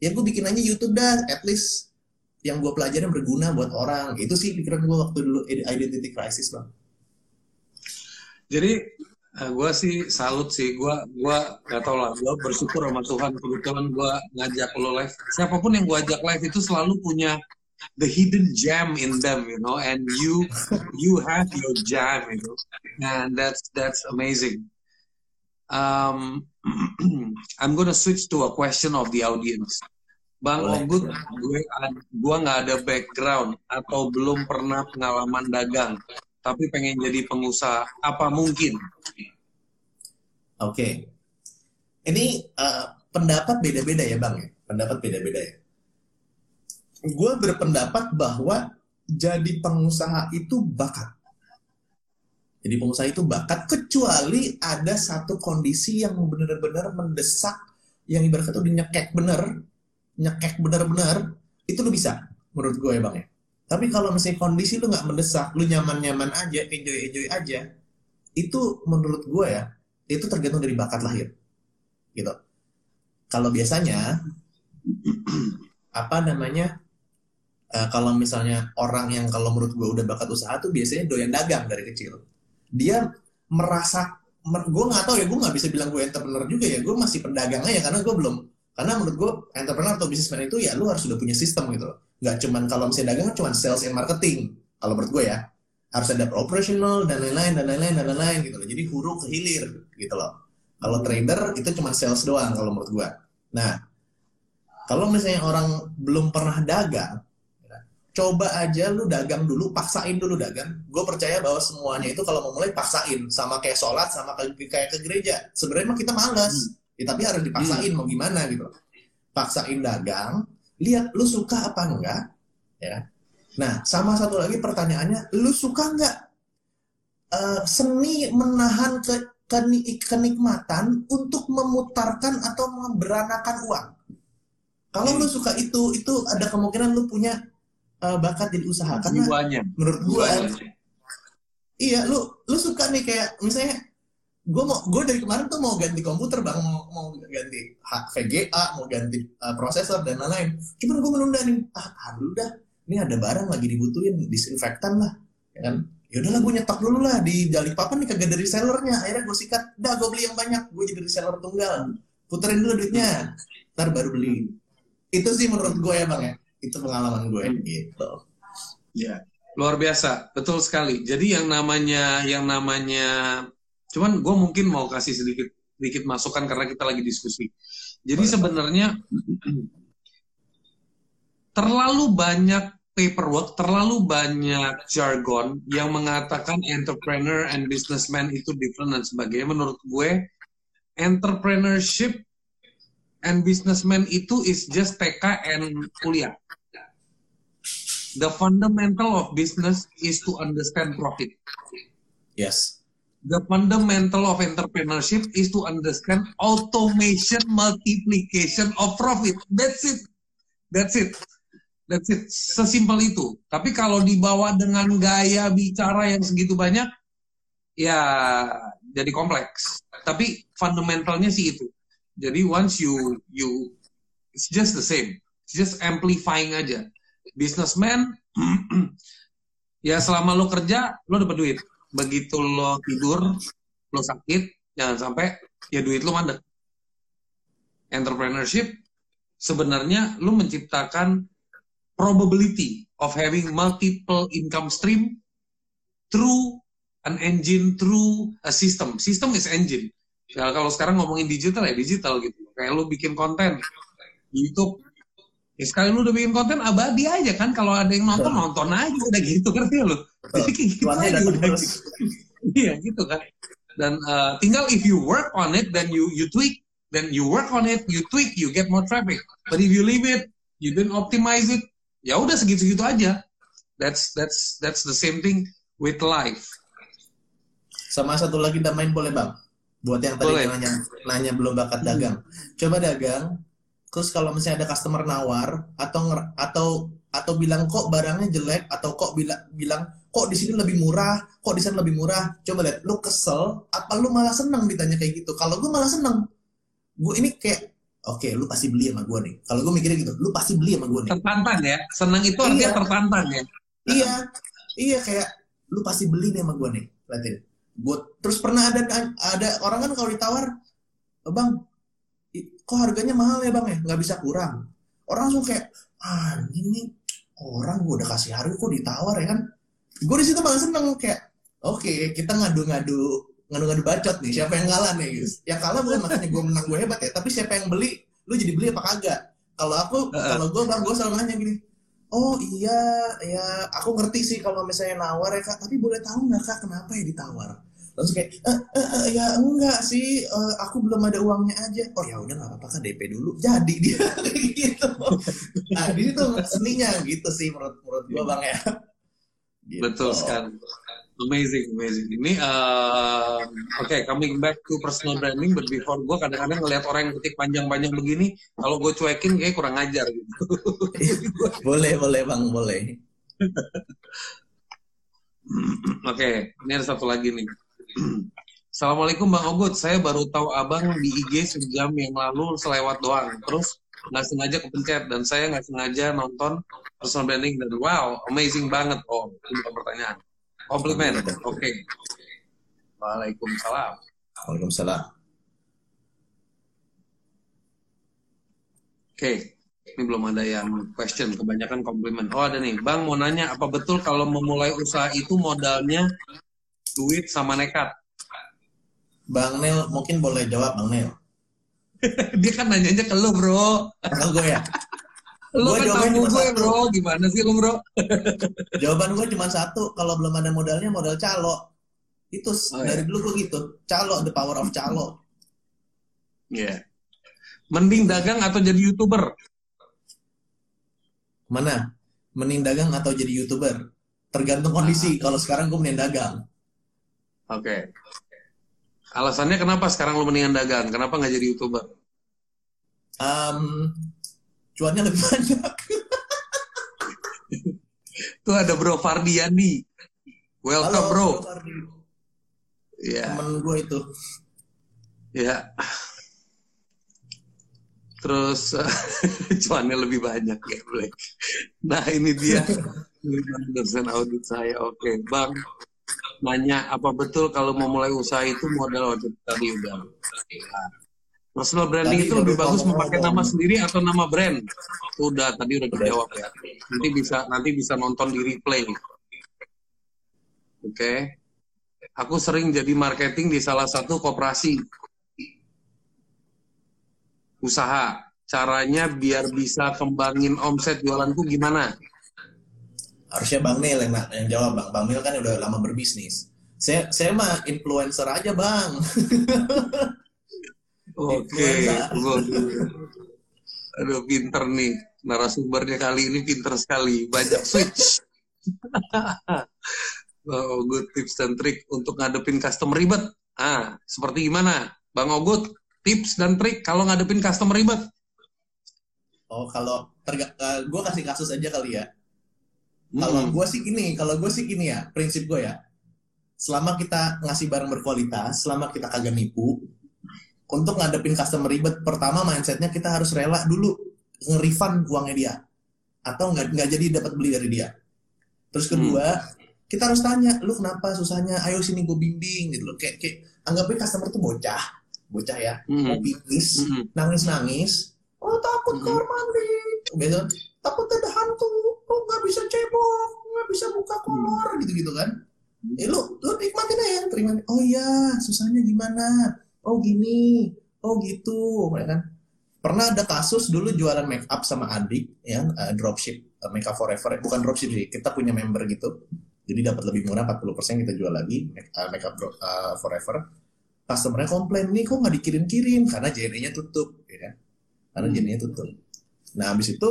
Ya gue bikin aja YouTube dah at least yang gue pelajarin berguna buat orang. Itu sih pikiran gue waktu dulu identity crisis bang. Jadi eh, gue sih salut sih. Gue gue gak tau lah. Gue bersyukur sama Tuhan. Kebetulan gue ngajak lo live. Siapa pun yang gue ajak live itu selalu punya the hidden gem in them you know? And you you have your gem you know? And that's that's amazing. Um I'm gonna switch to a question of the audience. Bang Ogut, gue gue nggak ada background atau belum pernah pengalaman dagang, tapi pengen jadi pengusaha. Apa mungkin? Oke, okay. ini uh, pendapat beda-beda ya bang ya, pendapat beda-beda ya. Gue berpendapat bahwa jadi pengusaha itu bakat. Jadi pengusaha itu bakat kecuali ada satu kondisi yang benar-benar mendesak, yang ibarat itu dinyekek bener, nyekek benar-benar itu lu bisa menurut gue ya bang ya tapi kalau misalnya kondisi lu nggak mendesak lu nyaman-nyaman aja enjoy enjoy aja itu menurut gue ya itu tergantung dari bakat lahir. Gitu. Kalau biasanya apa namanya uh, kalau misalnya orang yang kalau menurut gue udah bakat usaha tuh biasanya doyan dagang dari kecil. Dia merasa mer, gue nggak tahu ya gue nggak bisa bilang gue entrepreneur juga ya gue masih pedagang aja karena gue belum karena menurut gue entrepreneur atau businessman itu ya lu harus sudah punya sistem gitu nggak cuman kalau misalnya dagang cuman sales and marketing kalau menurut gue ya harus ada operational dan lain-lain dan lain-lain dan lain-lain gitu loh jadi huruf ke hilir gitu loh kalau trader itu cuma sales doang kalau menurut gue nah kalau misalnya orang belum pernah dagang coba aja lu dagang dulu, paksain dulu dagang. Gue percaya bahwa semuanya itu kalau mau mulai paksain, sama kayak sholat, sama kayak ke gereja. Sebenarnya mah kita malas. Ya, tapi harus dipaksain hmm. mau gimana gitu. Paksain dagang, lihat lu suka apa enggak, ya. Nah, sama satu lagi pertanyaannya, lu suka enggak uh, seni menahan ke, kenikmatan untuk memutarkan atau memberanakan uang? Kalau hmm. lu suka itu, itu ada kemungkinan lu punya uh, bakat jadi usaha karena Jiwanya. menurut gue iya lu lu suka nih kayak misalnya gue mau gue dari kemarin tuh mau ganti komputer bang. Mau mau ganti VGA mau ganti uh, prosesor dan lain-lain. Cuman gue menunda nih ah aduh dah. Ini ada barang lagi dibutuhin disinfektan lah. Ya kan? Ya udahlah gue nyetok dulu lah di jalik papan nih kagak dari sellernya akhirnya gue sikat dah gue beli yang banyak. Gue jadi reseller tunggal. Puterin dulu duitnya. Ntar baru beli. Itu sih menurut gue ya bang ya. Itu pengalaman gue hmm. gitu. Ya luar biasa. Betul sekali. Jadi yang namanya yang namanya cuman gue mungkin mau kasih sedikit sedikit masukan karena kita lagi diskusi jadi sebenarnya terlalu banyak paperwork, terlalu banyak jargon yang mengatakan entrepreneur and businessman itu different dan sebagainya. Menurut gue, entrepreneurship and businessman itu is just TK and kuliah. The fundamental of business is to understand profit. Yes. The fundamental of entrepreneurship is to understand automation multiplication of profit. That's it. That's it. That's it. Sesimpel itu. Tapi kalau dibawa dengan gaya bicara yang segitu banyak, ya jadi kompleks. Tapi fundamentalnya sih itu jadi once you you it's just the same. It's just amplifying aja. Businessman ya selama lo kerja lo dapat duit. Begitu lo tidur, lo sakit, jangan sampai ya duit lo mandek. Entrepreneurship sebenarnya lo menciptakan probability of having multiple income stream through an engine through a system. System is engine. Ya, kalau sekarang ngomongin digital ya digital gitu. Kayak lu bikin konten YouTube. Ya sekali lu udah bikin konten abadi aja kan. Kalau ada yang nonton nonton aja udah gitu ngerti lu. Jadi kayak gitu aja udah gitu. Iya gitu kan. Dan uh, tinggal if you work on it then you you tweak then you work on it, you tweak, you get more traffic. But if you leave it, you don't optimize it, ya udah segitu-segitu aja. That's that's that's the same thing with life. Sama satu lagi main boleh bang? buat yang tadi nanya nanya belum bakat dagang hmm. coba dagang terus kalau misalnya ada customer nawar atau atau atau bilang kok barangnya jelek? Atau kok bilang bilang kok di sini lebih murah? Kok di sana lebih murah? Coba lihat lu kesel apa lu malah seneng ditanya kayak gitu? Kalau gue malah seneng. Gue ini kayak oke okay, lu pasti beli sama gue nih. Kalau gue mikirnya gitu lu pasti beli sama gue nih. Tertantang ya? Seneng itu artinya iya. tertantang ya? Iya. Iya kayak lu pasti beli nih sama gue nih. Liatin. Buat terus pernah ada ada orang kan kalau ditawar bang kok harganya mahal ya bang ya? Nggak bisa kurang. Orang langsung kayak ah ini orang gue udah kasih harga kok ditawar ya kan? Gue di situ malah seneng kayak oke okay, kita ngadu-ngadu ngadu-ngadu bacot nih siapa yang kalah nih? Guys yang kalah bukan makanya gue menang gue hebat ya tapi siapa yang beli lu jadi beli apa kagak? Kalau aku kalau gue bang gue selalu nanya gini oh iya ya aku ngerti sih kalau misalnya nawar ya kak tapi boleh tahu nggak kak kenapa ya ditawar langsung kayak e, e, e, ya enggak sih uh, aku belum ada uangnya aja. Oh ya udah nggak apa-apa kan DP dulu. Jadi dia gitu. Nah ini tuh seninya gitu sih menurut menurut gua bang ya. Gitu. betul sekali. Amazing amazing. Ini uh, oke okay, coming back to personal branding but before gua kadang-kadang ngelihat orang yang ketik panjang-panjang begini kalau gue cuekin kayak kurang ajar gitu. Boleh boleh bang boleh. Oke, okay, ini ada satu lagi nih. Assalamualaikum Bang Ogut, saya baru tahu abang di IG sejam yang lalu selewat doang. Terus nggak sengaja kepencet dan saya nggak sengaja nonton personal branding dan wow, amazing banget. Oh, itu bukan pertanyaan. Komplimen. Oke. Okay. Waalaikumsalam. Waalaikumsalam. Oke, okay. ini belum ada yang question, kebanyakan komplimen. Oh ada nih, Bang mau nanya, apa betul kalau memulai usaha itu modalnya duit sama nekat? Bang Nel mungkin boleh jawab Bang Nel. Dia kan nanyanya ke lu bro. Oh, gue ya. Lu kan tamu gue satu. bro, gimana sih lu bro? Jawaban gue cuma satu, kalau belum ada modalnya modal calo. Itu oh, dari ya? dulu gue gitu, calo, the power of calo. Iya. Yeah. Mending dagang atau jadi youtuber? Mana? Mending dagang atau jadi youtuber? Tergantung kondisi. Kalau sekarang gue mending dagang. Oke. Okay. Alasannya kenapa sekarang lo mendingan dagang? Kenapa nggak jadi youtuber? Um, cuannya lebih banyak. Tuh ada Bro Fardiani. Welcome Halo, Bro. Iya. Temen gue itu. Ya. Terus uh, cuannya lebih banyak ya Black. Nah ini dia. Dosen audit saya. Oke, okay. Bang nanya apa betul kalau mau mulai usaha itu modal waktu tadi udah. Personal branding tadi itu lebih bagus memakai nama sendiri atau nama brand? Udah tadi udah dijawab ya. Nanti bisa nanti bisa nonton di replay. Oke. Okay. Aku sering jadi marketing di salah satu koperasi usaha. Caranya biar bisa kembangin omset jualanku gimana? Harusnya Bang Nil yang, yang jawab Bang. Bang Nil kan udah lama berbisnis. Saya saya mah influencer aja Bang. Oke, okay. aduh pinter nih narasumbernya kali ini pinter sekali banyak switch. oh, good tips dan trik untuk ngadepin customer ribet. Ah, seperti gimana, Bang Ogut? Tips dan trik kalau ngadepin customer ribet? Oh, kalau terga- uh, gue kasih kasus aja kali ya Hmm. Kalau gue sih gini, kalau gue sih gini ya, prinsip gue ya. Selama kita ngasih barang berkualitas, selama kita kagak nipu, untuk ngadepin customer ribet, pertama mindsetnya kita harus rela dulu nge-refund uangnya dia. Atau nggak nggak jadi dapat beli dari dia. Terus kedua, hmm. kita harus tanya, lu kenapa susahnya? Ayo sini gue bimbing gitu loh. Kayak, kayak anggapnya customer tuh bocah, bocah ya, hmm. mau pipis, hmm. nangis-nangis, oh takut hmm. kamar mandi, besok takut ada hantu, oh nggak bisa cebok? Nggak bisa buka kolor? Hmm. gitu gitu kan eh lu lu nikmatin aja terima. Oh iya susahnya gimana? Oh gini. Oh gitu. Ya kan? Pernah ada kasus dulu jualan make up sama adik ya uh, dropship uh, make up forever. Bukan dropship sih kita punya member gitu. Jadi dapat lebih murah 40% kita jual lagi make, uh, make up uh, forever. Customernya komplain nih kok nggak dikirim-kirim? Karena JNE-nya tutup ya kan? Karena hmm. JNE-nya tutup nah habis itu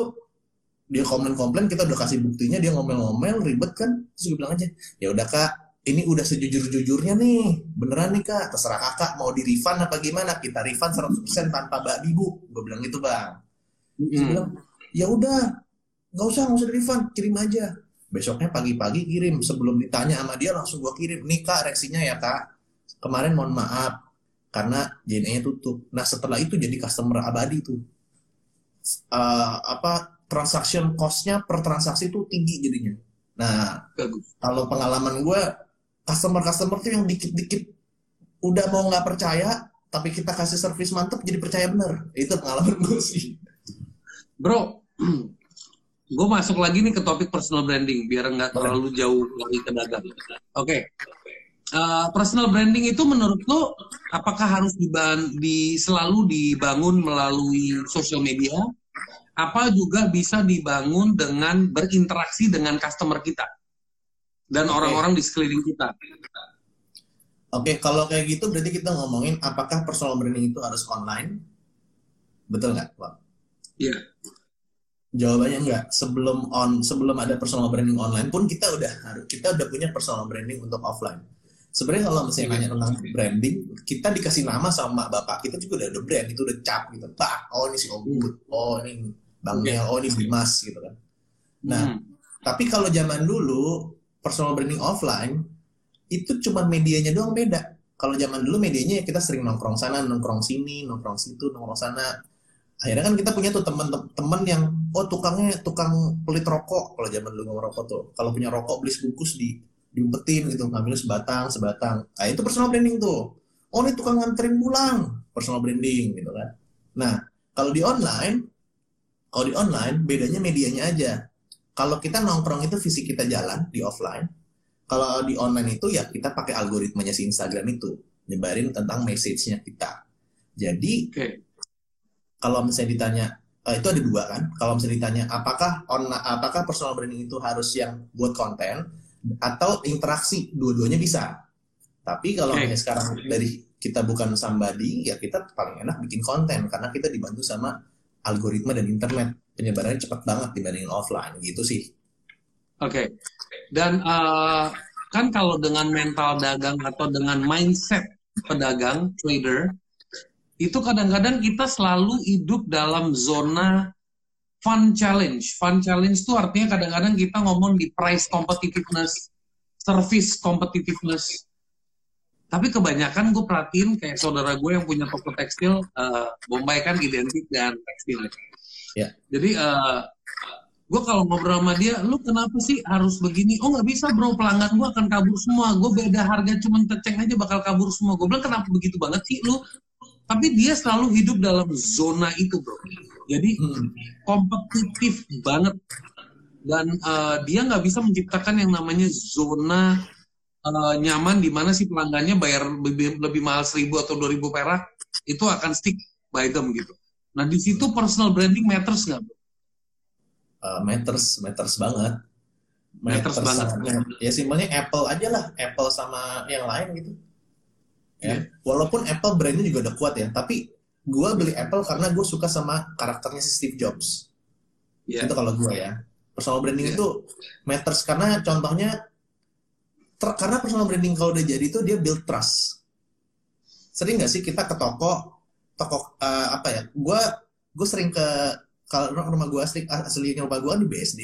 dia komplain-komplain kita udah kasih buktinya dia ngomel-ngomel ribet kan? Terus gue bilang aja ya udah kak ini udah sejujur-jujurnya nih. Beneran nih kak. Terserah kakak mau di refund apa gimana. Kita refund 100% tanpa babi bu. Gue bilang gitu bang. Mm -hmm. bilang ya udah nggak usah nggak usah di refund kirim aja. Besoknya pagi-pagi kirim. Sebelum ditanya sama dia langsung gue kirim. Nih kak reaksinya ya kak. Kemarin mohon maaf karena JNE-nya tutup. Nah setelah itu jadi customer abadi tuh uh, apa transaction cost-nya per transaksi itu tinggi jadinya. Nah, kalau pengalaman gue, customer-customer tuh yang dikit-dikit udah mau nggak percaya, tapi kita kasih service mantep jadi percaya bener. Itu pengalaman gue sih. Bro, gue masuk lagi nih ke topik personal branding biar nggak terlalu jauh lagi ke dagang. Oke, okay. Uh, personal branding itu menurut lo apakah harus diban di selalu dibangun melalui sosial media apa juga bisa dibangun dengan berinteraksi dengan customer kita dan orang-orang okay. di sekeliling kita. Oke, okay, kalau kayak gitu berarti kita ngomongin apakah personal branding itu harus online? Betul nggak, Pak? Iya. Yeah. Jawabannya enggak. Sebelum on, sebelum ada personal branding online pun kita udah harus kita udah punya personal branding untuk offline. Sebenarnya kalau misalnya nanya tentang branding, kita dikasih nama sama bapak kita juga udah ada brand itu udah cap gitu. Pak, oh ini si Om oh ini Bang okay. oh ini Bimas gitu kan. Nah, hmm. tapi kalau zaman dulu personal branding offline itu cuma medianya doang beda. kalau zaman dulu medianya kita sering nongkrong sana, nongkrong sini, nongkrong situ, nongkrong sana. Akhirnya kan kita punya tuh teman-teman yang oh tukangnya tukang pelit rokok kalau zaman dulu ngerokok tuh. Kalau punya rokok beli sebungkus di diumpetin gitu, ngambil sebatang, sebatang. Nah, itu personal branding tuh. Oh, ini tukang nganterin pulang, personal branding gitu kan. Nah, kalau di online kalau di online bedanya medianya aja. Kalau kita nongkrong itu fisik kita jalan di offline, kalau di online itu ya kita pakai algoritmanya si Instagram itu nyebarin tentang message-nya kita. Jadi okay. kalau misalnya ditanya uh, itu ada dua kan. Kalau misalnya ditanya apakah on apakah personal branding itu harus yang buat konten atau interaksi, dua-duanya bisa. Tapi kalau okay. sekarang dari kita bukan somebody, ya kita paling enak bikin konten karena kita dibantu sama algoritma dan internet. Penyebarannya cepat banget dibandingin offline gitu sih. Oke. Okay. Dan uh, kan kalau dengan mental dagang atau dengan mindset pedagang trader itu kadang-kadang kita selalu hidup dalam zona fun challenge. Fun challenge itu artinya kadang-kadang kita ngomong di price competitiveness, service competitiveness. Tapi kebanyakan gue perhatiin kayak saudara gue yang punya toko tekstil, uh, Bombay kan identik dan tekstil. Ya. Jadi uh, gue kalau ngobrol sama dia lu kenapa sih harus begini oh nggak bisa bro pelanggan gue akan kabur semua gue beda harga cuman teceng aja bakal kabur semua gue bilang kenapa begitu banget sih lu tapi dia selalu hidup dalam zona itu bro jadi hmm. kompetitif banget. Dan uh, dia nggak bisa menciptakan yang namanya zona uh, nyaman di mana si pelanggannya bayar lebih, lebih mahal seribu atau dua ribu perak itu akan stick by them gitu. Nah di situ personal branding matters nggak bro uh, matters matters banget. Matters, matters banget. ya simpelnya Apple aja lah. Apple sama yang lain gitu. Ya. Yeah. walaupun Apple brandnya juga udah kuat ya tapi gue beli Apple karena gue suka sama karakternya si Steve Jobs yeah. itu kalau gue ya personal branding yeah. itu matters karena contohnya ter, karena personal branding kalau udah jadi itu dia build trust sering nggak sih kita ke toko toko uh, apa ya gue gue sering ke kalau rumah gue asli aslinya rumah gue di BSD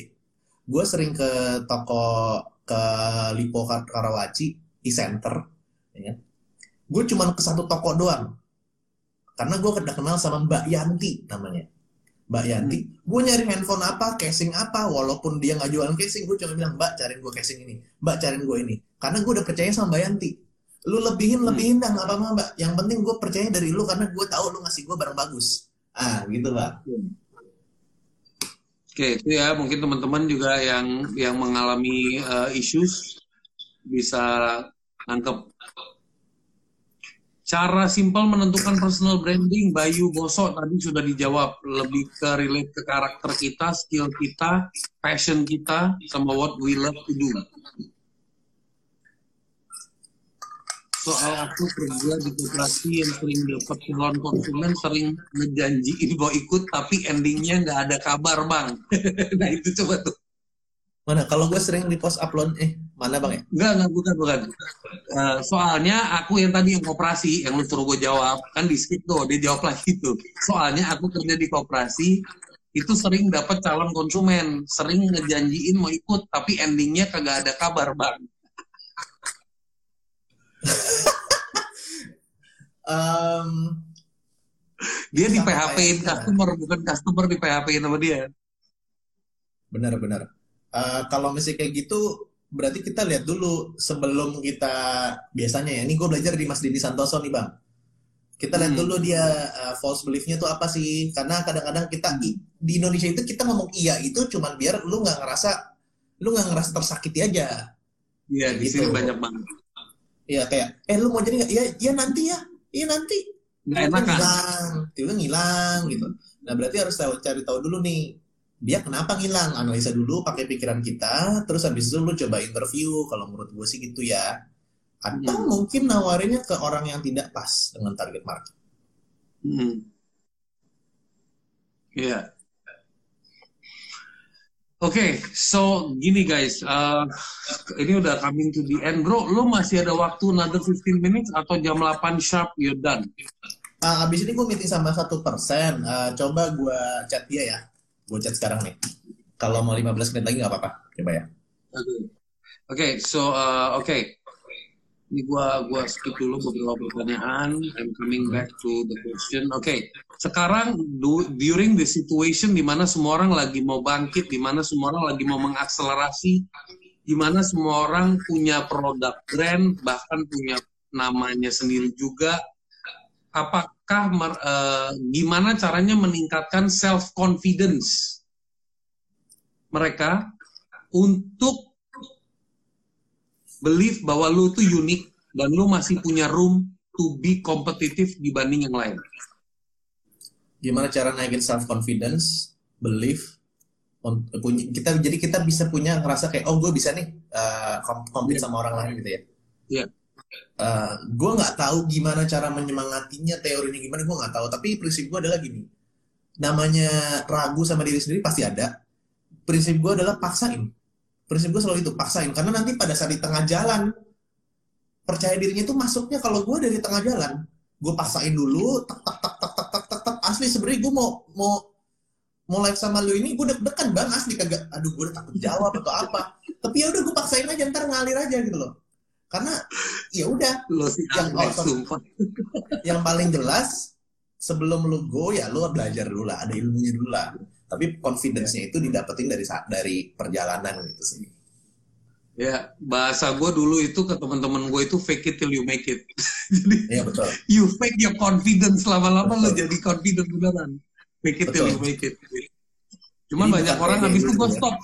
gue sering ke toko ke Lipo Karawaci di center ya. Kan? gue cuma ke satu toko doang karena gue udah kenal sama Mbak Yanti namanya. Mbak Yanti. Hmm. gue nyari handphone apa casing apa walaupun dia nggak jualan casing gue cuma bilang Mbak cariin gue casing ini. Mbak cariin gue ini. Karena gue udah percaya sama Mbak Yanti. Lu lebihin hmm. lebihin dah nggak apa-apa Mbak. Yang penting gue percaya dari lu karena gue tahu lu ngasih gue barang bagus. Ah gitu Mbak. Hmm Oke, itu ya. Mungkin teman-teman juga yang yang mengalami uh, issues bisa nangkep. Cara simpel menentukan personal branding, Bayu Boso tadi sudah dijawab. Lebih ke relate ke karakter kita, skill kita, passion kita, sama what we love to do. soal aku kerja di koperasi yang sering dapat calon konsumen sering ngejanjiin mau ikut tapi endingnya nggak ada kabar bang nah itu coba tuh. Mana? Kalau gue sering di post upload eh mana bang ya? Nggak nggak bukan bukan. Uh, soalnya aku yang tadi yang koperasi yang lu suruh gue jawab. Kan di skip tuh dia jawab lagi tuh. Soalnya aku kerja di koperasi itu sering dapat calon konsumen. Sering ngejanjiin mau ikut tapi endingnya kagak ada kabar bang. Um, dia di PHP-in customer bukan customer di PHP-in sama dia. Benar-benar. Uh, eh, kalau misalnya kayak gitu berarti kita lihat dulu sebelum kita biasanya ya ini gue belajar di Mas Didi Santoso nih bang kita lihat hmm. dulu dia uh, false beliefnya tuh apa sih karena kadang-kadang kita di, di Indonesia itu kita ngomong iya itu cuman biar lu nggak ngerasa lu nggak ngerasa tersakiti aja iya di gitu. sini banyak banget Iya kayak, eh lu mau jadi nggak? Iya, iya nanti ya, iya nanti. Nggak enak kan? Ngilang, tiba ngilang gitu. Nah berarti harus tahu, cari tahu dulu nih, dia kenapa ngilang? Analisa dulu pakai pikiran kita, terus habis itu lu coba interview. Kalau menurut gue sih gitu ya. Atau hmm. mungkin nawarinnya ke orang yang tidak pas dengan target market. Hmm. Iya. Yeah. Oke, okay, so gini guys, uh, ini udah coming to the end, bro. Lo masih ada waktu another 15 minutes atau jam 8 sharp you're done? Uh, abis ini gue meeting sama satu persen. Uh, coba gue chat dia ya. Gue chat sekarang nih. Kalau mau 15 menit lagi nggak apa-apa. Coba ya. Oke, okay. so uh, oke. Okay. Ini gua gua skip dulu beberapa pertanyaan. I'm coming back to the question. Oke, okay. sekarang do, during the situation di mana semua orang lagi mau bangkit, di mana semua orang lagi mau mengakselerasi, di mana semua orang punya produk brand, bahkan punya namanya sendiri juga. Apakah uh, gimana caranya meningkatkan self confidence mereka untuk believe bahwa lu tuh unik dan lu masih punya room to be kompetitif dibanding yang lain. Gimana cara naikin self confidence, belief, punya kita jadi kita bisa punya ngerasa kayak oh gue bisa nih uh, compete yeah. sama orang lain gitu ya. Iya. Yeah. Uh, gue nggak tahu gimana cara menyemangatinya teorinya gimana gue nggak tahu. Tapi prinsip gue adalah gini. Namanya ragu sama diri sendiri pasti ada. Prinsip gue adalah paksain. Prinsip gue selalu itu paksain. Karena nanti pada saat di tengah jalan percaya dirinya itu masuknya kalau gue dari tengah jalan gue paksain dulu tak tak tak tak tak tak tak, tak. asli sebenarnya gue mau mau mau live sama lu ini gue deg-degan bang. Asli kagak aduh gue takut jawab atau apa. Tapi ya udah gue paksain aja ntar ngalir aja gitu loh karena ya udah yang yang paling jelas sebelum lu go ya lu belajar dulu lah ada ilmunya dulu lah tapi confidence-nya itu didapetin dari dari perjalanan gitu sih ya bahasa gue dulu itu ke teman-teman gue itu fake it till you make it jadi ya, betul. you fake your confidence lama-lama lo jadi confident beneran fake it betul. till you make it Cuman Jadi banyak orang habis itu gue ya. stop.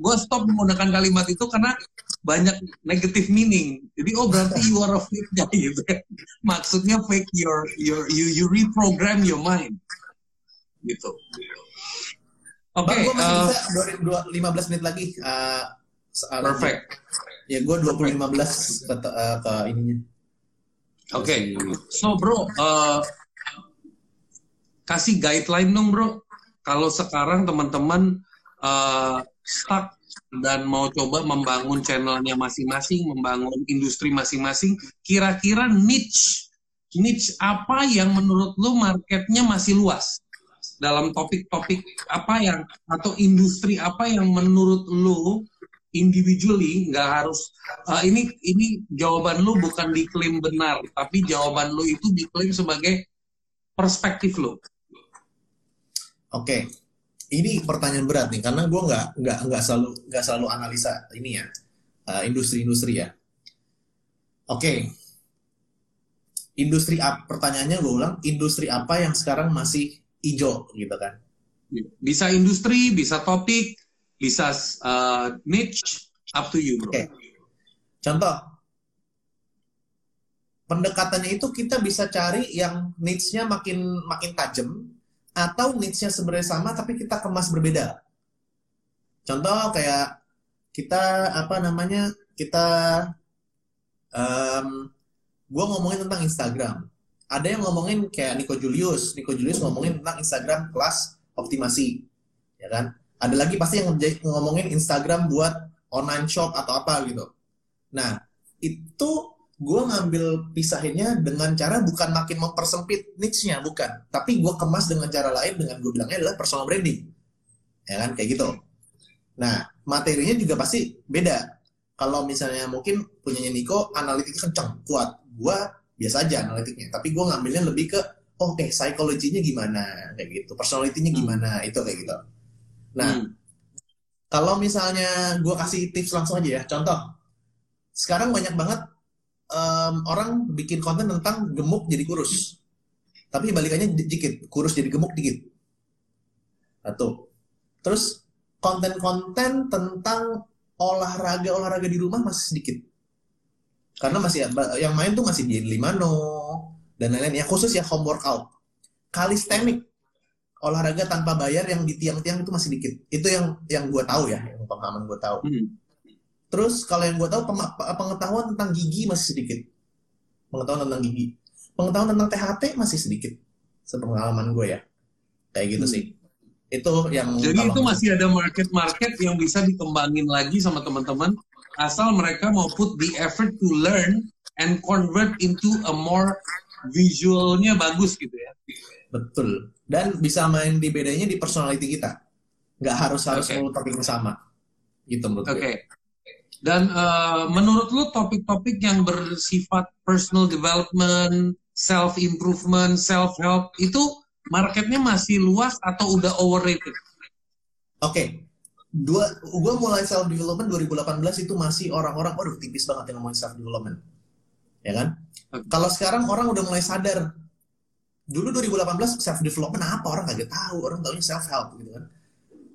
Gue stop menggunakan kalimat itu karena banyak negative meaning. Jadi oh berarti you are a fake guy gitu. Maksudnya fake your your you you reprogram your mind. Gitu. Oke. Okay, gue masih uh, bisa 15 menit lagi. Uh, perfect. Ya gue 20 15 ke, uh, ke ininya. Oke. Okay. So bro, uh, kasih guideline dong bro. Kalau sekarang teman-teman uh, stuck dan mau coba membangun channelnya masing-masing, membangun industri masing-masing, kira-kira niche niche apa yang menurut lo marketnya masih luas? dalam topik-topik apa yang atau industri apa yang menurut lu individually nggak harus uh, ini ini jawaban lu bukan diklaim benar tapi jawaban lu itu diklaim sebagai perspektif lu. Oke, ini pertanyaan berat nih karena gue nggak nggak nggak selalu nggak selalu analisa ini ya uh, industri-industri ya. Oke, industri apa? Pertanyaannya gue ulang, industri apa yang sekarang masih hijau gitu kan. Bisa industri, bisa topik, bisa uh, niche, up to you bro. Okay. Contoh, pendekatannya itu kita bisa cari yang niche-nya makin makin tajam atau niche-nya sebenarnya sama tapi kita kemas berbeda. Contoh kayak kita apa namanya kita um, gue ngomongin tentang Instagram ada yang ngomongin kayak Nico Julius, Nico Julius ngomongin tentang Instagram kelas optimasi, ya kan? Ada lagi pasti yang ngomongin Instagram buat online shop atau apa gitu. Nah, itu gue ngambil pisahinnya dengan cara bukan makin mempersempit niche-nya, bukan. Tapi gue kemas dengan cara lain dengan gue bilangnya adalah personal branding. Ya kan, kayak gitu. Nah, materinya juga pasti beda. Kalau misalnya mungkin punyanya Nico, analitiknya kencang, kuat. Gue biasa aja analitiknya tapi gue ngambilnya lebih ke oh, oke okay, psikologinya gimana kayak gitu personalitinya hmm. gimana hmm. itu kayak gitu nah hmm. kalau misalnya gue kasih tips langsung aja ya contoh sekarang banyak banget um, orang bikin konten tentang gemuk jadi kurus. Tapi balikannya dikit kurus jadi gemuk dikit. Satu. Terus konten-konten tentang olahraga olahraga di rumah masih sedikit. Karena masih yang main tuh masih di Limano dan lain-lain. Ya khusus ya home workout. Kalisthenik olahraga tanpa bayar yang di tiang-tiang itu masih dikit. Itu yang yang gue tahu ya yang pengalaman gue tahu. Hmm. Terus kalau yang gue tahu pengetahuan tentang gigi masih sedikit pengetahuan tentang gigi pengetahuan tentang THT masih sedikit sepengalaman gue ya kayak gitu hmm. sih itu yang jadi itu masih ada market-market yang bisa dikembangin lagi sama teman-teman asal mereka mau put the effort to learn and convert into a more visualnya bagus gitu ya. Betul. Dan bisa main di bedanya di personality kita. Nggak harus harus okay. selalu topik sama. Gitu menurut Oke. Okay. Dan uh, menurut lu topik-topik yang bersifat personal development, self improvement, self help itu marketnya masih luas atau udah overrated? Oke, okay. dua, gue mulai self development 2018 itu masih orang-orang, waduh tipis banget yang ngomongin self development, ya kan? Okay. Kalau sekarang orang udah mulai sadar, dulu 2018 self development apa orang nggak tahu, orang tahunya self help gitu kan.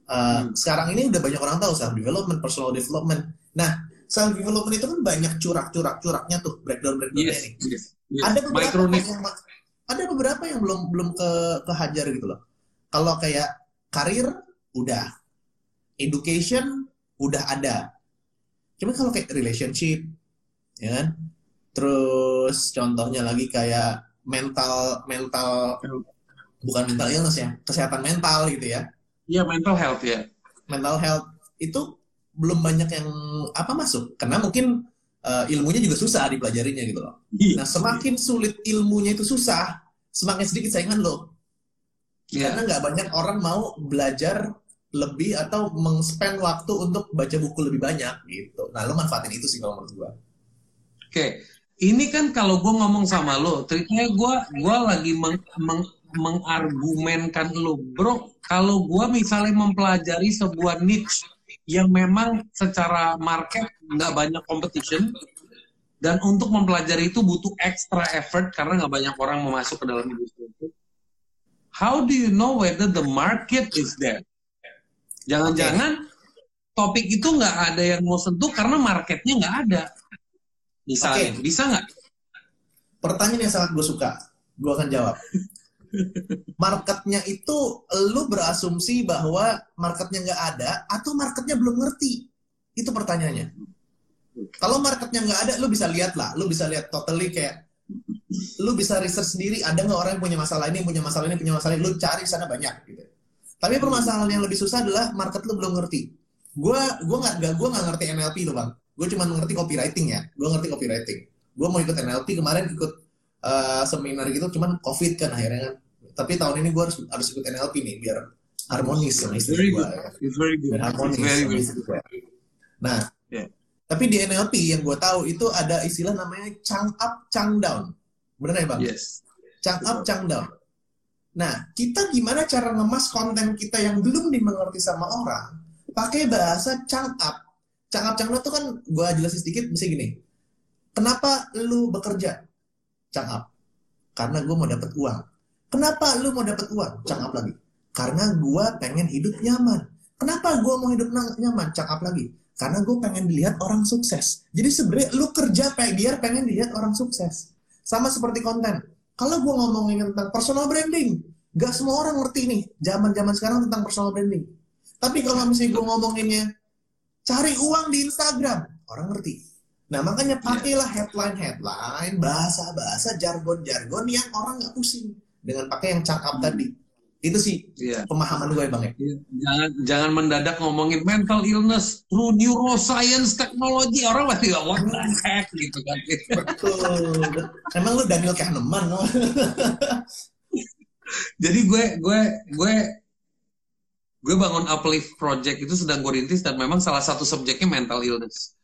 Uh, hmm. Sekarang ini udah banyak orang tahu self development, personal development. Nah, self development itu kan banyak curak-curak-curaknya tuh breakdown breakdownnya yes, ini. Yes, yes. Ada beberapa yang ada beberapa yang belum belum ke kehajar gitu loh. Kalau kayak karir udah, education udah ada. Cuma kalau kayak relationship, ya kan? Terus contohnya lagi kayak mental mental bukan mental illness ya, kesehatan mental gitu ya. Iya, mental health ya. Mental health itu belum banyak yang apa masuk karena mungkin uh, ilmunya juga susah dipelajarinya gitu loh. Iya. Nah, semakin sulit ilmunya itu susah, semakin sedikit saingan lo. Yeah. Karena nggak banyak orang mau belajar lebih atau mengspend waktu untuk baca buku lebih banyak gitu. Nah, lo manfaatin itu sih kalau menurut gue. Oke, okay. ini kan kalau gue ngomong sama lo, triknya gue gua lagi meng, meng, mengargumenkan lo, bro. Kalau gue misalnya mempelajari sebuah niche yang memang secara market nggak banyak competition dan untuk mempelajari itu butuh extra effort karena nggak banyak orang mau masuk ke dalam industri itu. How do you know whether the market is there? Jangan-jangan okay. topik itu nggak ada yang mau sentuh karena marketnya nggak ada. Misalnya, okay. bisa nggak? Pertanyaan yang sangat gue suka, gue akan jawab marketnya itu lu berasumsi bahwa marketnya nggak ada atau marketnya belum ngerti? Itu pertanyaannya. Kalau marketnya nggak ada lu bisa lihat lah. Lu bisa lihat totally kayak lu bisa research sendiri ada nggak orang yang punya masalah ini punya masalah ini punya masalah ini lu cari sana banyak gitu. Tapi permasalahan yang lebih susah adalah market lu belum ngerti. Gue gue nggak gue nggak ngerti NLP lo bang. Gue cuma ngerti copywriting ya. Gue ngerti copywriting. Gue mau ikut NLP kemarin ikut uh, seminar gitu cuman covid kan akhirnya kan. Tapi tahun ini gue harus harus ikut NLP nih biar harmonis sama istri gue ya. biar harmonis sama istri gue nah yeah. tapi di NLP yang gue tahu itu ada istilah namanya chang up chang down. Benar ya bang? Yes. Chang up chang down. Nah kita gimana cara ngemas konten kita yang belum dimengerti sama orang pakai bahasa chang up. Chang up chang down itu kan gue jelasin sedikit mesti gini. Kenapa lu bekerja cangap karena gue mau dapat uang. Kenapa lu mau dapat uang? Cangap lagi. Karena gue pengen hidup nyaman. Kenapa gue mau hidup nyaman? Cangap lagi. Karena gue pengen dilihat orang sukses. Jadi sebenarnya lu kerja kayak biar pengen dilihat orang sukses. Sama seperti konten. Kalau gue ngomongin tentang personal branding gak semua orang ngerti nih zaman zaman sekarang tentang personal branding. Tapi kalau misalnya gue ngomonginnya cari uang di Instagram orang ngerti Nah makanya pakailah headline-headline, bahasa-bahasa, jargon-jargon yang orang nggak pusing dengan pakai yang cakap hmm. tadi. Itu sih yeah. pemahaman gue bang ya. Iya. Jangan jangan mendadak ngomongin mental illness through neuroscience technology orang pasti nggak what the heck gitu kan. Betul. Emang lu Daniel Kahneman no? Jadi gue gue gue gue bangun uplift project itu sedang gue rintis dan memang salah satu subjeknya mental illness.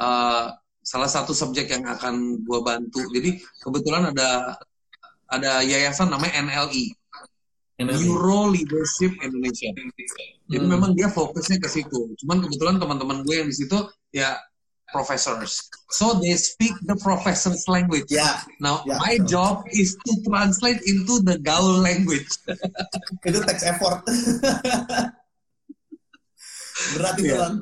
Uh, salah satu subjek yang akan gue bantu. Jadi kebetulan ada ada yayasan namanya NLI, NLI. Neuro Leadership Indonesia. Jadi hmm. memang dia fokusnya ke situ. Cuman kebetulan teman-teman gue yang di situ ya professors. So they speak the professor's language. Yeah. Now yeah. my job is to translate into the gaul language. itu text effort. Berat itu yeah.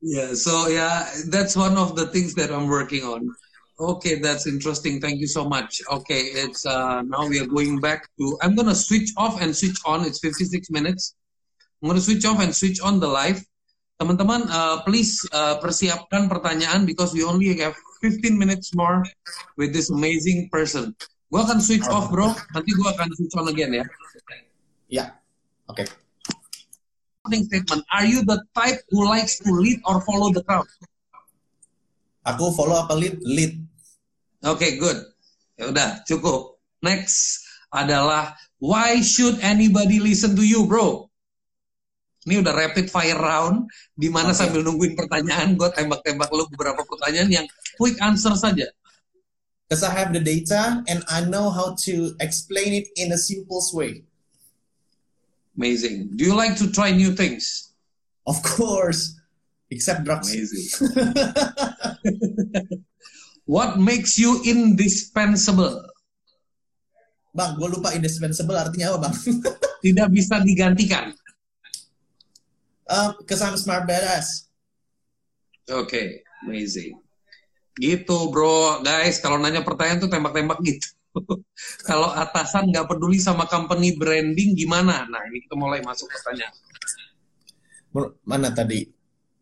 Yeah, so yeah, that's one of the things that I'm working on. Okay, that's interesting. Thank you so much. Okay, it's uh, now we are going back to. I'm gonna switch off and switch on. It's 56 minutes. I'm gonna switch off and switch on the live. Teman-teman, uh, please uh, persiapkan pertanyaan because we only have 15 minutes more with this amazing person. Gua akan switch off, bro. Nanti gua akan switch on again ya. Ya, oke. Okay statement. Are you the type who likes to lead or follow the crowd? Aku follow apa lead? Lead. Oke, okay, good. Ya udah, cukup. Next adalah why should anybody listen to you, bro? Ini udah rapid fire round, di mana okay. sambil nungguin pertanyaan, gue tembak-tembak lu beberapa pertanyaan yang quick answer saja. Because I have the data and I know how to explain it in a simple way. Amazing. Do you like to try new things? Of course, except drugs. Amazing. What makes you indispensable? Bang, gue lupa indispensable artinya apa, Bang? Tidak bisa digantikan. Uh, Cause I'm smart badass. Oke, okay, amazing. Gitu, bro. Guys, kalau nanya pertanyaan tuh tembak-tembak gitu. kalau atasan nggak peduli sama company branding gimana? Nah, ini kita mulai masuk pertanyaan. Mana tadi?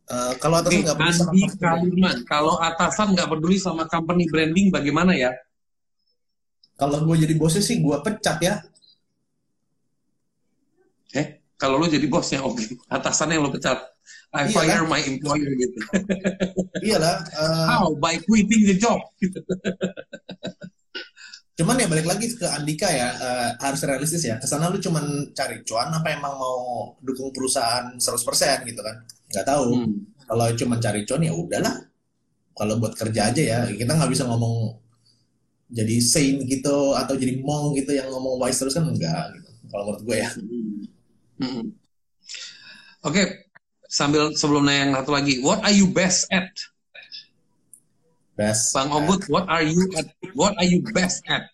Uh, kalau atasan nggak peduli sama kalau atasan nggak peduli sama company branding bagaimana ya? Kalau gue jadi bosnya sih gue pecat ya. Eh, kalau lo jadi bosnya oke, okay. atasan yang lo pecat. I Iyalah. fire my employer gitu. Iyalah. Uh, How? By quitting the job. cuman ya balik lagi ke Andika ya uh, harus realistis ya ke sana lu cuman cari cuan apa emang mau dukung perusahaan 100% gitu kan nggak tahu hmm. kalau cuma cari cuan ya udahlah kalau buat kerja aja ya kita nggak bisa ngomong jadi saint gitu atau jadi monk gitu yang ngomong wise terus kan enggak gitu kalau menurut gue ya hmm. hmm. oke okay. sambil sebelum nanya yang satu lagi what are you best at best bang Obut what are you at what are you best at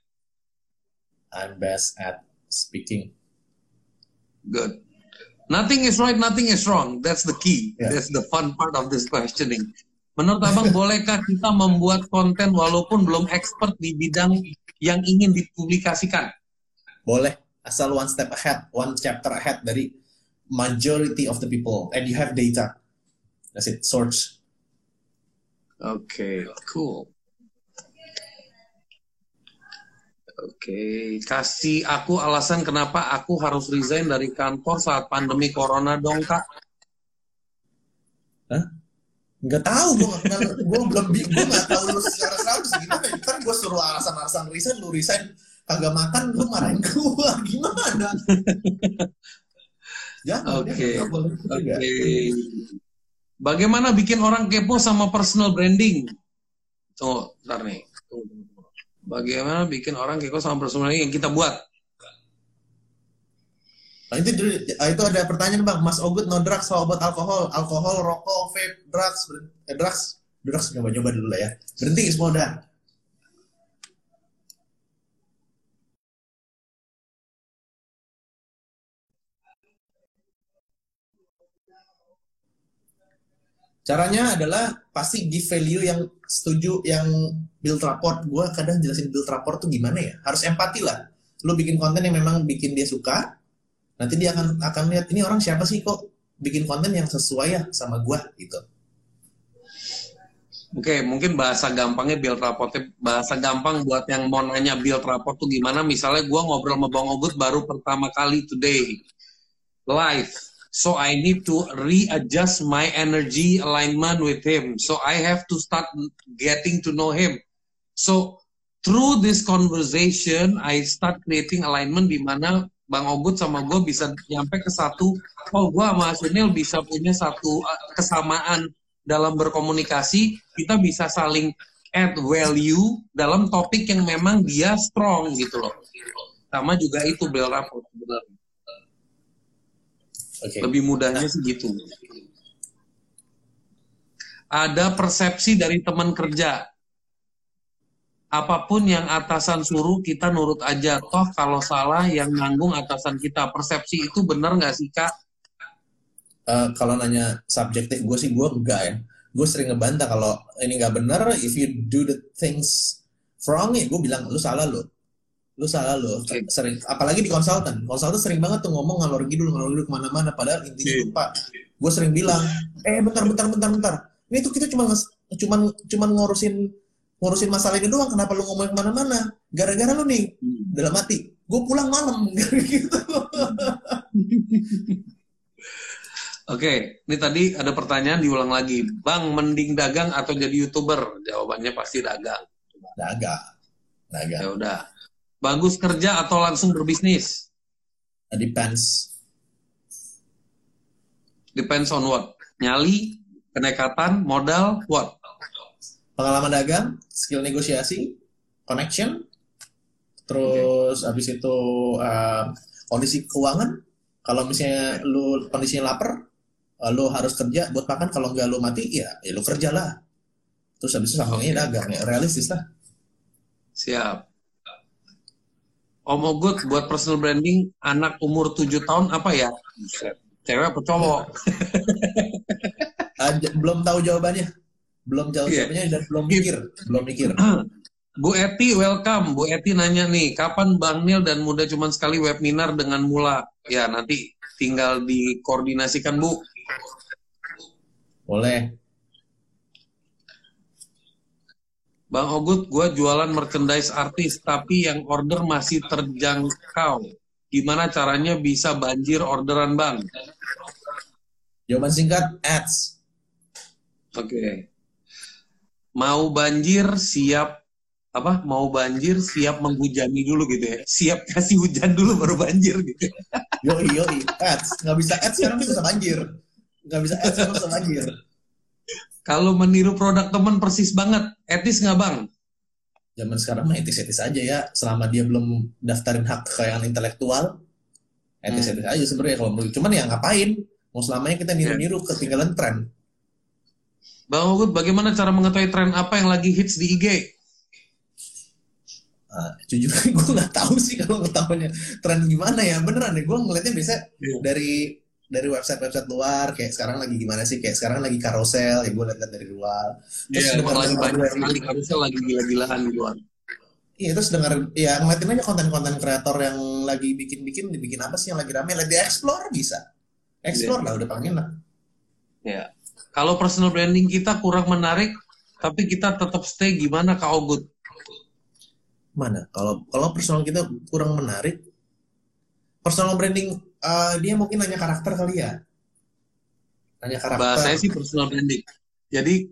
I'm best at speaking good Nothing is right, nothing is wrong. That's the key. Yeah. That's the fun part of this questioning. Menurut Abang, bolehkah kita membuat konten walaupun belum expert di bidang yang ingin dipublikasikan? Boleh, asal one step ahead, one chapter ahead dari majority of the people, and you have data. That's it, source. Okay, cool. Oke, kasih aku alasan kenapa aku harus resign dari kantor saat pandemi corona dong, Kak. Hah? Gak tahu, gue gue belum gue nggak tahu lu secara seratus gimana. Kan gue suruh alasan-alasan resign, lu resign kagak makan, lu marahin gue gimana? Oke, oke. Bagaimana bikin orang kepo sama personal branding? Tunggu, ntar nih. Bagaimana bikin orang kepo sama personality yang kita buat? Nah, itu ah, itu ada pertanyaan bang, Mas Ogut no drugs, so obat alkohol, alkohol, rokok, vape, drugs, eh, drugs, drugs nyoba nyoba dulu lah ya. Berhenti semua udah. Caranya adalah pasti give value yang setuju yang build rapport. Gue kadang jelasin build rapport tuh gimana ya. Harus empati lah. Lu bikin konten yang memang bikin dia suka, nanti dia akan akan lihat ini orang siapa sih kok bikin konten yang sesuai ya sama gue gitu. Oke, okay, mungkin bahasa gampangnya build rapport. Bahasa gampang buat yang mau nanya build rapport tuh gimana? Misalnya gue ngobrol sama Bang Ogut baru pertama kali today live so I need to readjust my energy alignment with him. So I have to start getting to know him. So through this conversation, I start creating alignment di mana Bang Obut sama gue bisa nyampe ke satu, oh gue sama Sunil bisa punya satu uh, kesamaan dalam berkomunikasi, kita bisa saling add value dalam topik yang memang dia strong gitu loh. Sama juga itu Bel Rapport sebenarnya. Okay. Lebih mudahnya sih gitu. Ada persepsi dari teman kerja. Apa pun yang atasan suruh kita nurut aja. Toh kalau salah yang nanggung atasan kita. Persepsi itu benar nggak sih kak? Uh, kalau nanya subjektif gue sih gue enggak ya. Gue sering ngebantah kalau ini nggak benar. If you do the things wrong ya gue bilang lu salah lo lu salah okay. sering apalagi di konsultan konsultan sering banget tuh ngomong ngalor ngidul ngalor ngidul ke mana-mana padahal intinya okay. lupa gue sering bilang eh bentar bentar bentar bentar ini tuh kita cuma cuma cuma ngurusin ngurusin masalah ini doang kenapa lu ngomong ke mana-mana gara-gara lu nih hmm. dalam hati gue pulang malam gitu Oke, okay, ini tadi ada pertanyaan diulang lagi. Bang, mending dagang atau jadi youtuber? Jawabannya pasti dagang. Dagang. Dagang. Ya udah. Bagus kerja atau langsung berbisnis? Depends. Depends on what? Nyali, kenekatan, modal, what? Pengalaman dagang, skill negosiasi, connection, terus okay. habis itu uh, kondisi keuangan. Kalau misalnya lu kondisinya lapar, uh, lu harus kerja buat makan. Kalau nggak lu mati, ya, ya lu kerja lah. Terus habis itu okay. dagang, ya realistis lah. Siap. Om Ogut buat personal branding anak umur 7 tahun apa ya? Cewek apa cowok? uh, belum tahu jawabannya. Belum jawab yeah. jawabannya dan belum mikir, belum mikir. Bu Eti, welcome. Bu Eti nanya nih, kapan Bang Nil dan Muda Cuman Sekali webinar dengan Mula? Ya, nanti tinggal dikoordinasikan, Bu. Boleh. Bang Ogut, gue jualan merchandise artis, tapi yang order masih terjangkau. Gimana caranya bisa banjir orderan, Bang? Jawaban singkat, ads. Oke. Okay. Mau banjir, siap apa mau banjir siap menghujani dulu gitu ya siap kasih hujan dulu baru banjir gitu yo yo ads nggak bisa ads sekarang bisa banjir nggak bisa ads sekarang bisa banjir kalau meniru produk teman persis banget, etis nggak bang? Zaman sekarang mah etis-etis aja ya, selama dia belum daftarin hak kekayaan intelektual, etis-etis hmm. aja sebenarnya kalau menurut. Cuman ya ngapain? Mau selamanya kita niru-niru yeah. ketinggalan tren. Bang Ogut, bagaimana cara mengetahui tren apa yang lagi hits di IG? Uh, jujur gue nggak tahu sih kalau ngetahunya tren gimana ya beneran deh gue ngeliatnya biasa yeah. dari dari website-website luar kayak sekarang lagi gimana sih? Kayak sekarang lagi karosel ya gue lihat dari luar. Terus yeah, dengar lagi banyak sekali karosel lagi gila-gilaan di luar. Iya terus dengar ya ngeliatin aja konten-konten kreator yang lagi bikin-bikin dibikin apa sih yang lagi rame lagi explore bisa. Explore yeah. lah udah paling enak ya yeah. kalau personal branding kita kurang menarik tapi kita tetap stay gimana kak Ogut? Mana? Kalau kalau personal kita kurang menarik personal branding uh, dia mungkin hanya karakter kali ya hanya karakter bahasa sih personal branding jadi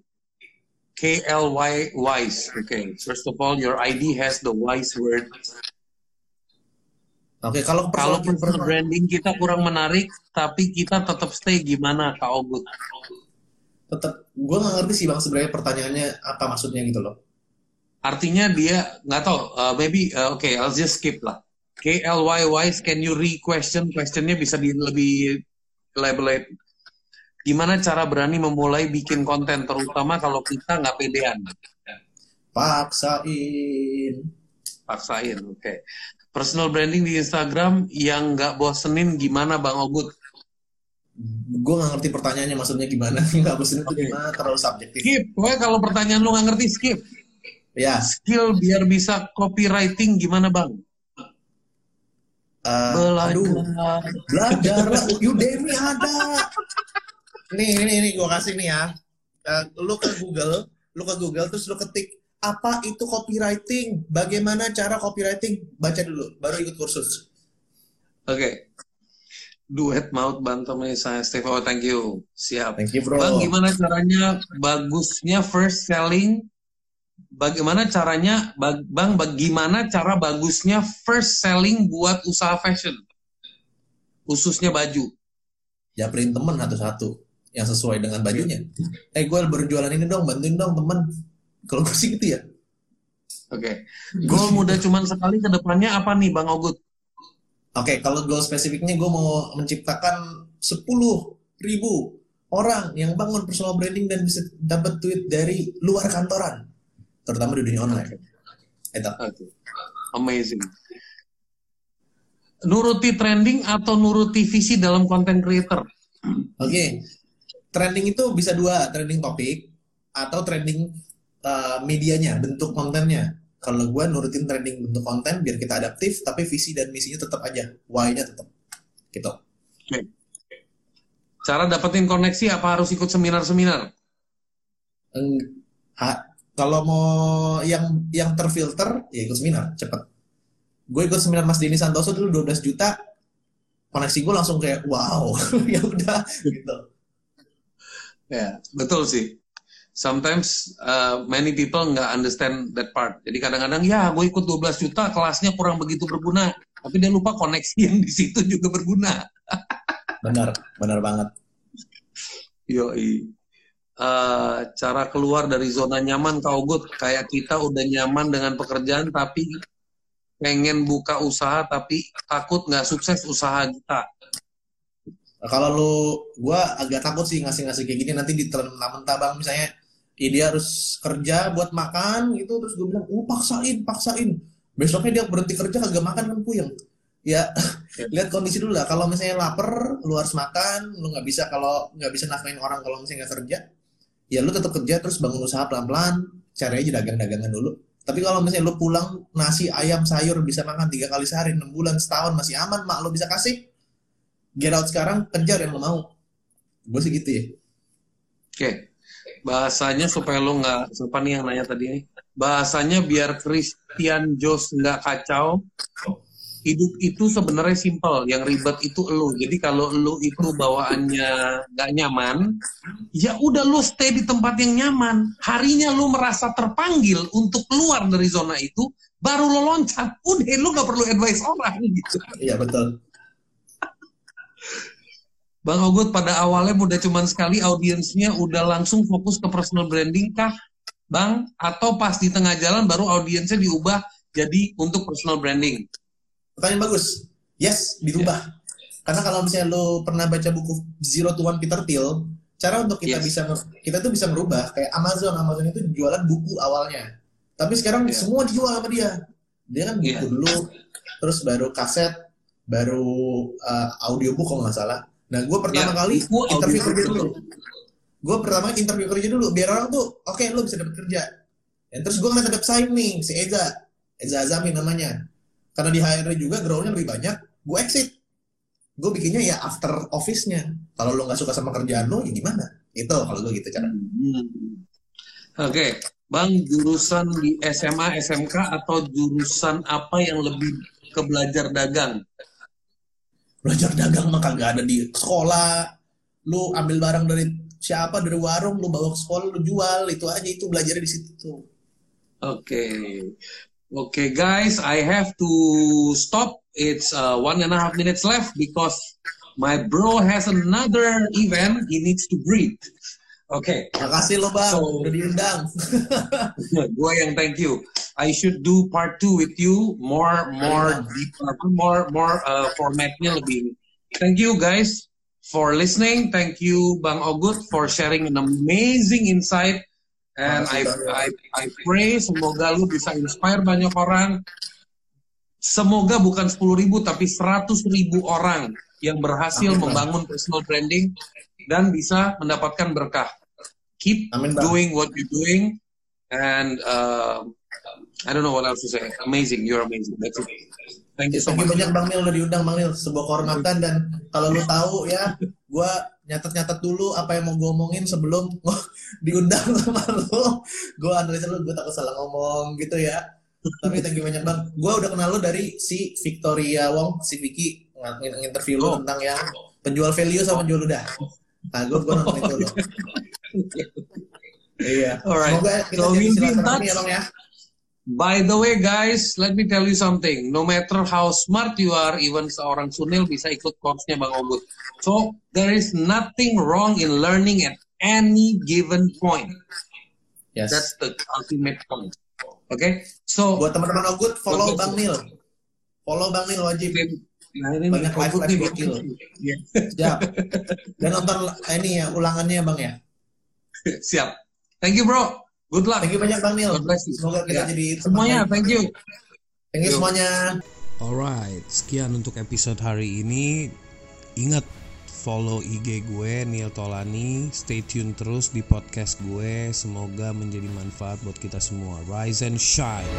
KLY wise okay first of all your ID has the wise word Oke, okay, kalau kalau personal branding kita kurang menarik, tapi kita tetap stay gimana, Kak Ogut? Tetap, gue nggak ngerti sih bang sebenarnya pertanyaannya apa maksudnya gitu loh. Artinya dia nggak tahu, uh, maybe uh, oke, okay, I'll just skip lah. KLYY, can you re-question? Questionnya bisa di lebih elaborate. Gimana cara berani memulai bikin konten, terutama kalau kita nggak pedean? Paksain. Paksain, oke. Okay. Personal branding di Instagram yang nggak bosenin gimana Bang Ogut? Gue nggak ngerti pertanyaannya maksudnya gimana. Nggak bosenin itu gimana, terlalu subjektif. Skip, gue kalau pertanyaan lu nggak ngerti skip. Ya. Skill biar bisa copywriting gimana Bang? Uh, belajar. Aduh, belajar lah. Udemy ada. Nih, nih, nih, gue kasih nih ya. Uh, lu ke Google, lu ke Google terus lu ketik apa itu copywriting? Bagaimana cara copywriting? Baca dulu, baru ikut kursus. Oke. Okay. Duet maut Bang Tommy saya Steve. Oh, thank you. Siap. Thank you, bro. Bang, gimana caranya bagusnya first selling bagaimana caranya bang bagaimana cara bagusnya first selling buat usaha fashion? Khususnya baju. Ya print temen satu-satu yang sesuai dengan bajunya. Eh gue berjualan ini dong bantuin dong temen. Kalau gue sih gitu ya. Oke. Okay. goal muda cuman sekali ke depannya apa nih bang Ogut? Oke okay, kalau goal spesifiknya gue mau menciptakan sepuluh ribu orang yang bangun personal branding dan bisa dapat duit dari luar kantoran terutama di dunia online. Itu. Okay. Amazing. Nuruti trending atau nuruti visi dalam konten creator? Oke, okay. trending itu bisa dua, trending topik atau trending uh, medianya, bentuk kontennya. Kalau gue nurutin trending bentuk konten biar kita adaptif, tapi visi dan misinya tetap aja, why-nya tetap, gitu. Okay. Cara dapetin koneksi apa harus ikut seminar-seminar? Kalau mau yang yang terfilter, ya ikut seminar, cepet. Gue ikut seminar Mas Denny Santoso dulu 12 juta, koneksi gue langsung kayak wow, ya udah gitu. Ya, betul sih. Sometimes uh, many people nggak understand that part. Jadi kadang-kadang ya gue ikut 12 juta, kelasnya kurang begitu berguna. Tapi dia lupa koneksi yang di situ juga berguna. benar, benar banget. Yoi. Uh, cara keluar dari zona nyaman kau good kayak kita udah nyaman dengan pekerjaan tapi pengen buka usaha tapi takut nggak sukses usaha kita. Kalau lu, gue agak takut sih ngasih-ngasih kayak gini nanti ditelan mentah bang misalnya ya dia harus kerja buat makan gitu terus gue bilang, oh paksain, paksain. Besoknya dia berhenti kerja kagak makan kan puyeng. Ya, lihat kondisi dulu lah. Kalau misalnya lapar, lu harus makan, lu nggak bisa kalau nggak bisa nafkain orang kalau misalnya nggak kerja, ya lu tetap kerja terus bangun usaha pelan-pelan, cari aja dagang-dagangan dulu. Tapi kalau misalnya lo pulang nasi ayam sayur bisa makan tiga kali sehari enam bulan setahun masih aman mak lo bisa kasih. Get out sekarang kejar yang lo mau. Gue sih gitu ya. Oke. Okay. bahasanya supaya lo nggak siapa nih yang nanya tadi ini. Bahasanya biar Christian Jos nggak kacau hidup itu sebenarnya simple yang ribet itu lo jadi kalau lo itu bawaannya gak nyaman ya udah lo stay di tempat yang nyaman. Harinya lo merasa terpanggil untuk keluar dari zona itu baru lo loncat. Udah lo gak perlu advice orang gitu. Iya betul. Bang Ogut pada awalnya udah cuman sekali audiensnya udah langsung fokus ke personal branding kah Bang? Atau pas di tengah jalan baru audiensnya diubah jadi untuk personal branding Pertanyaan bagus. Yes, dirubah. Yeah. Karena kalau misalnya lo pernah baca buku Zero to One Peter Thiel, cara untuk kita yes. bisa kita tuh bisa merubah kayak Amazon, Amazon itu jualan buku awalnya. Tapi sekarang yeah. semua dijual sama dia. Dia kan buku yeah. dulu, terus baru kaset, baru uh, audiobook kalau nggak salah. Nah, gue pertama yeah. kali buku, interview kerja dulu. Gue pertama interview kerja dulu, biar orang tuh, oke, okay, lo bisa dapat kerja. Dan terus gue ngeliat ada pesaing nih, si Eza, Eza Azami namanya karena di HR juga groundnya lebih banyak gue exit gue bikinnya ya after office-nya kalau lo nggak suka sama kerjaan lo ya gimana itu kalau gue gitu cara hmm. oke okay. bang jurusan di SMA SMK atau jurusan apa yang lebih ke belajar dagang belajar dagang mah kagak ada di sekolah lu ambil barang dari siapa dari warung lu bawa ke sekolah lu jual itu aja itu belajar di situ oke okay. Okay, guys, I have to stop. It's uh, one and a half minutes left because my bro has another event. He needs to breathe. Okay. Makasih lo bang, so, udah diundang. gue yang thank you. I should do part two with you, more, more deep, more, more uh, formatnya lebih. Thank you guys for listening. Thank you Bang Ogut for sharing an amazing insight And I, I, I pray semoga lu bisa inspire banyak orang. Semoga bukan 10 ribu tapi 100 ribu orang yang berhasil Amin, membangun bang. personal branding dan bisa mendapatkan berkah. Keep Amin, doing what you're doing and uh, I don't know what else to say. Amazing, you're amazing. That's it. Thank you so much. banyak Bang Nil udah diundang Bang Nil. Sebuah kehormatan dan kalau lu tahu ya, gue nyatet-nyatet dulu apa yang mau gue omongin sebelum diundang sama lu. Gue analisa lu, gue takut salah ngomong gitu ya. Tapi thank you banyak Bang. Gue udah kenal lu dari si Victoria Wong, si Vicky nginterview lu oh. tentang yang penjual value sama penjual udah. Nah, gue gue nonton itu lo. Iya. Alright. Semoga kita so, jadi silaturahmi ya Bang ya. By the way guys, let me tell you something. No matter how smart you are, even seorang Sunil bisa ikut course-nya Bang Ogut. So, there is nothing wrong in learning at any given point. Yes. That's the ultimate point. Oke? Okay? So, buat teman-teman Ogut, follow Bang Nil. Follow Bang Nil wajib. Nah, ini banyak live live gokil. Yeah. Siap. Dan nonton ini ya ulangannya Bang ya. Siap. Thank you, bro. Good luck. Thank you banyak Bang Nil. Semoga kita ya. jadi semuanya. Thank you. Thank you semuanya. Alright, sekian untuk episode hari ini. Ingat follow IG gue Neil Tolani. Stay tune terus di podcast gue. Semoga menjadi manfaat buat kita semua. Rise and shine.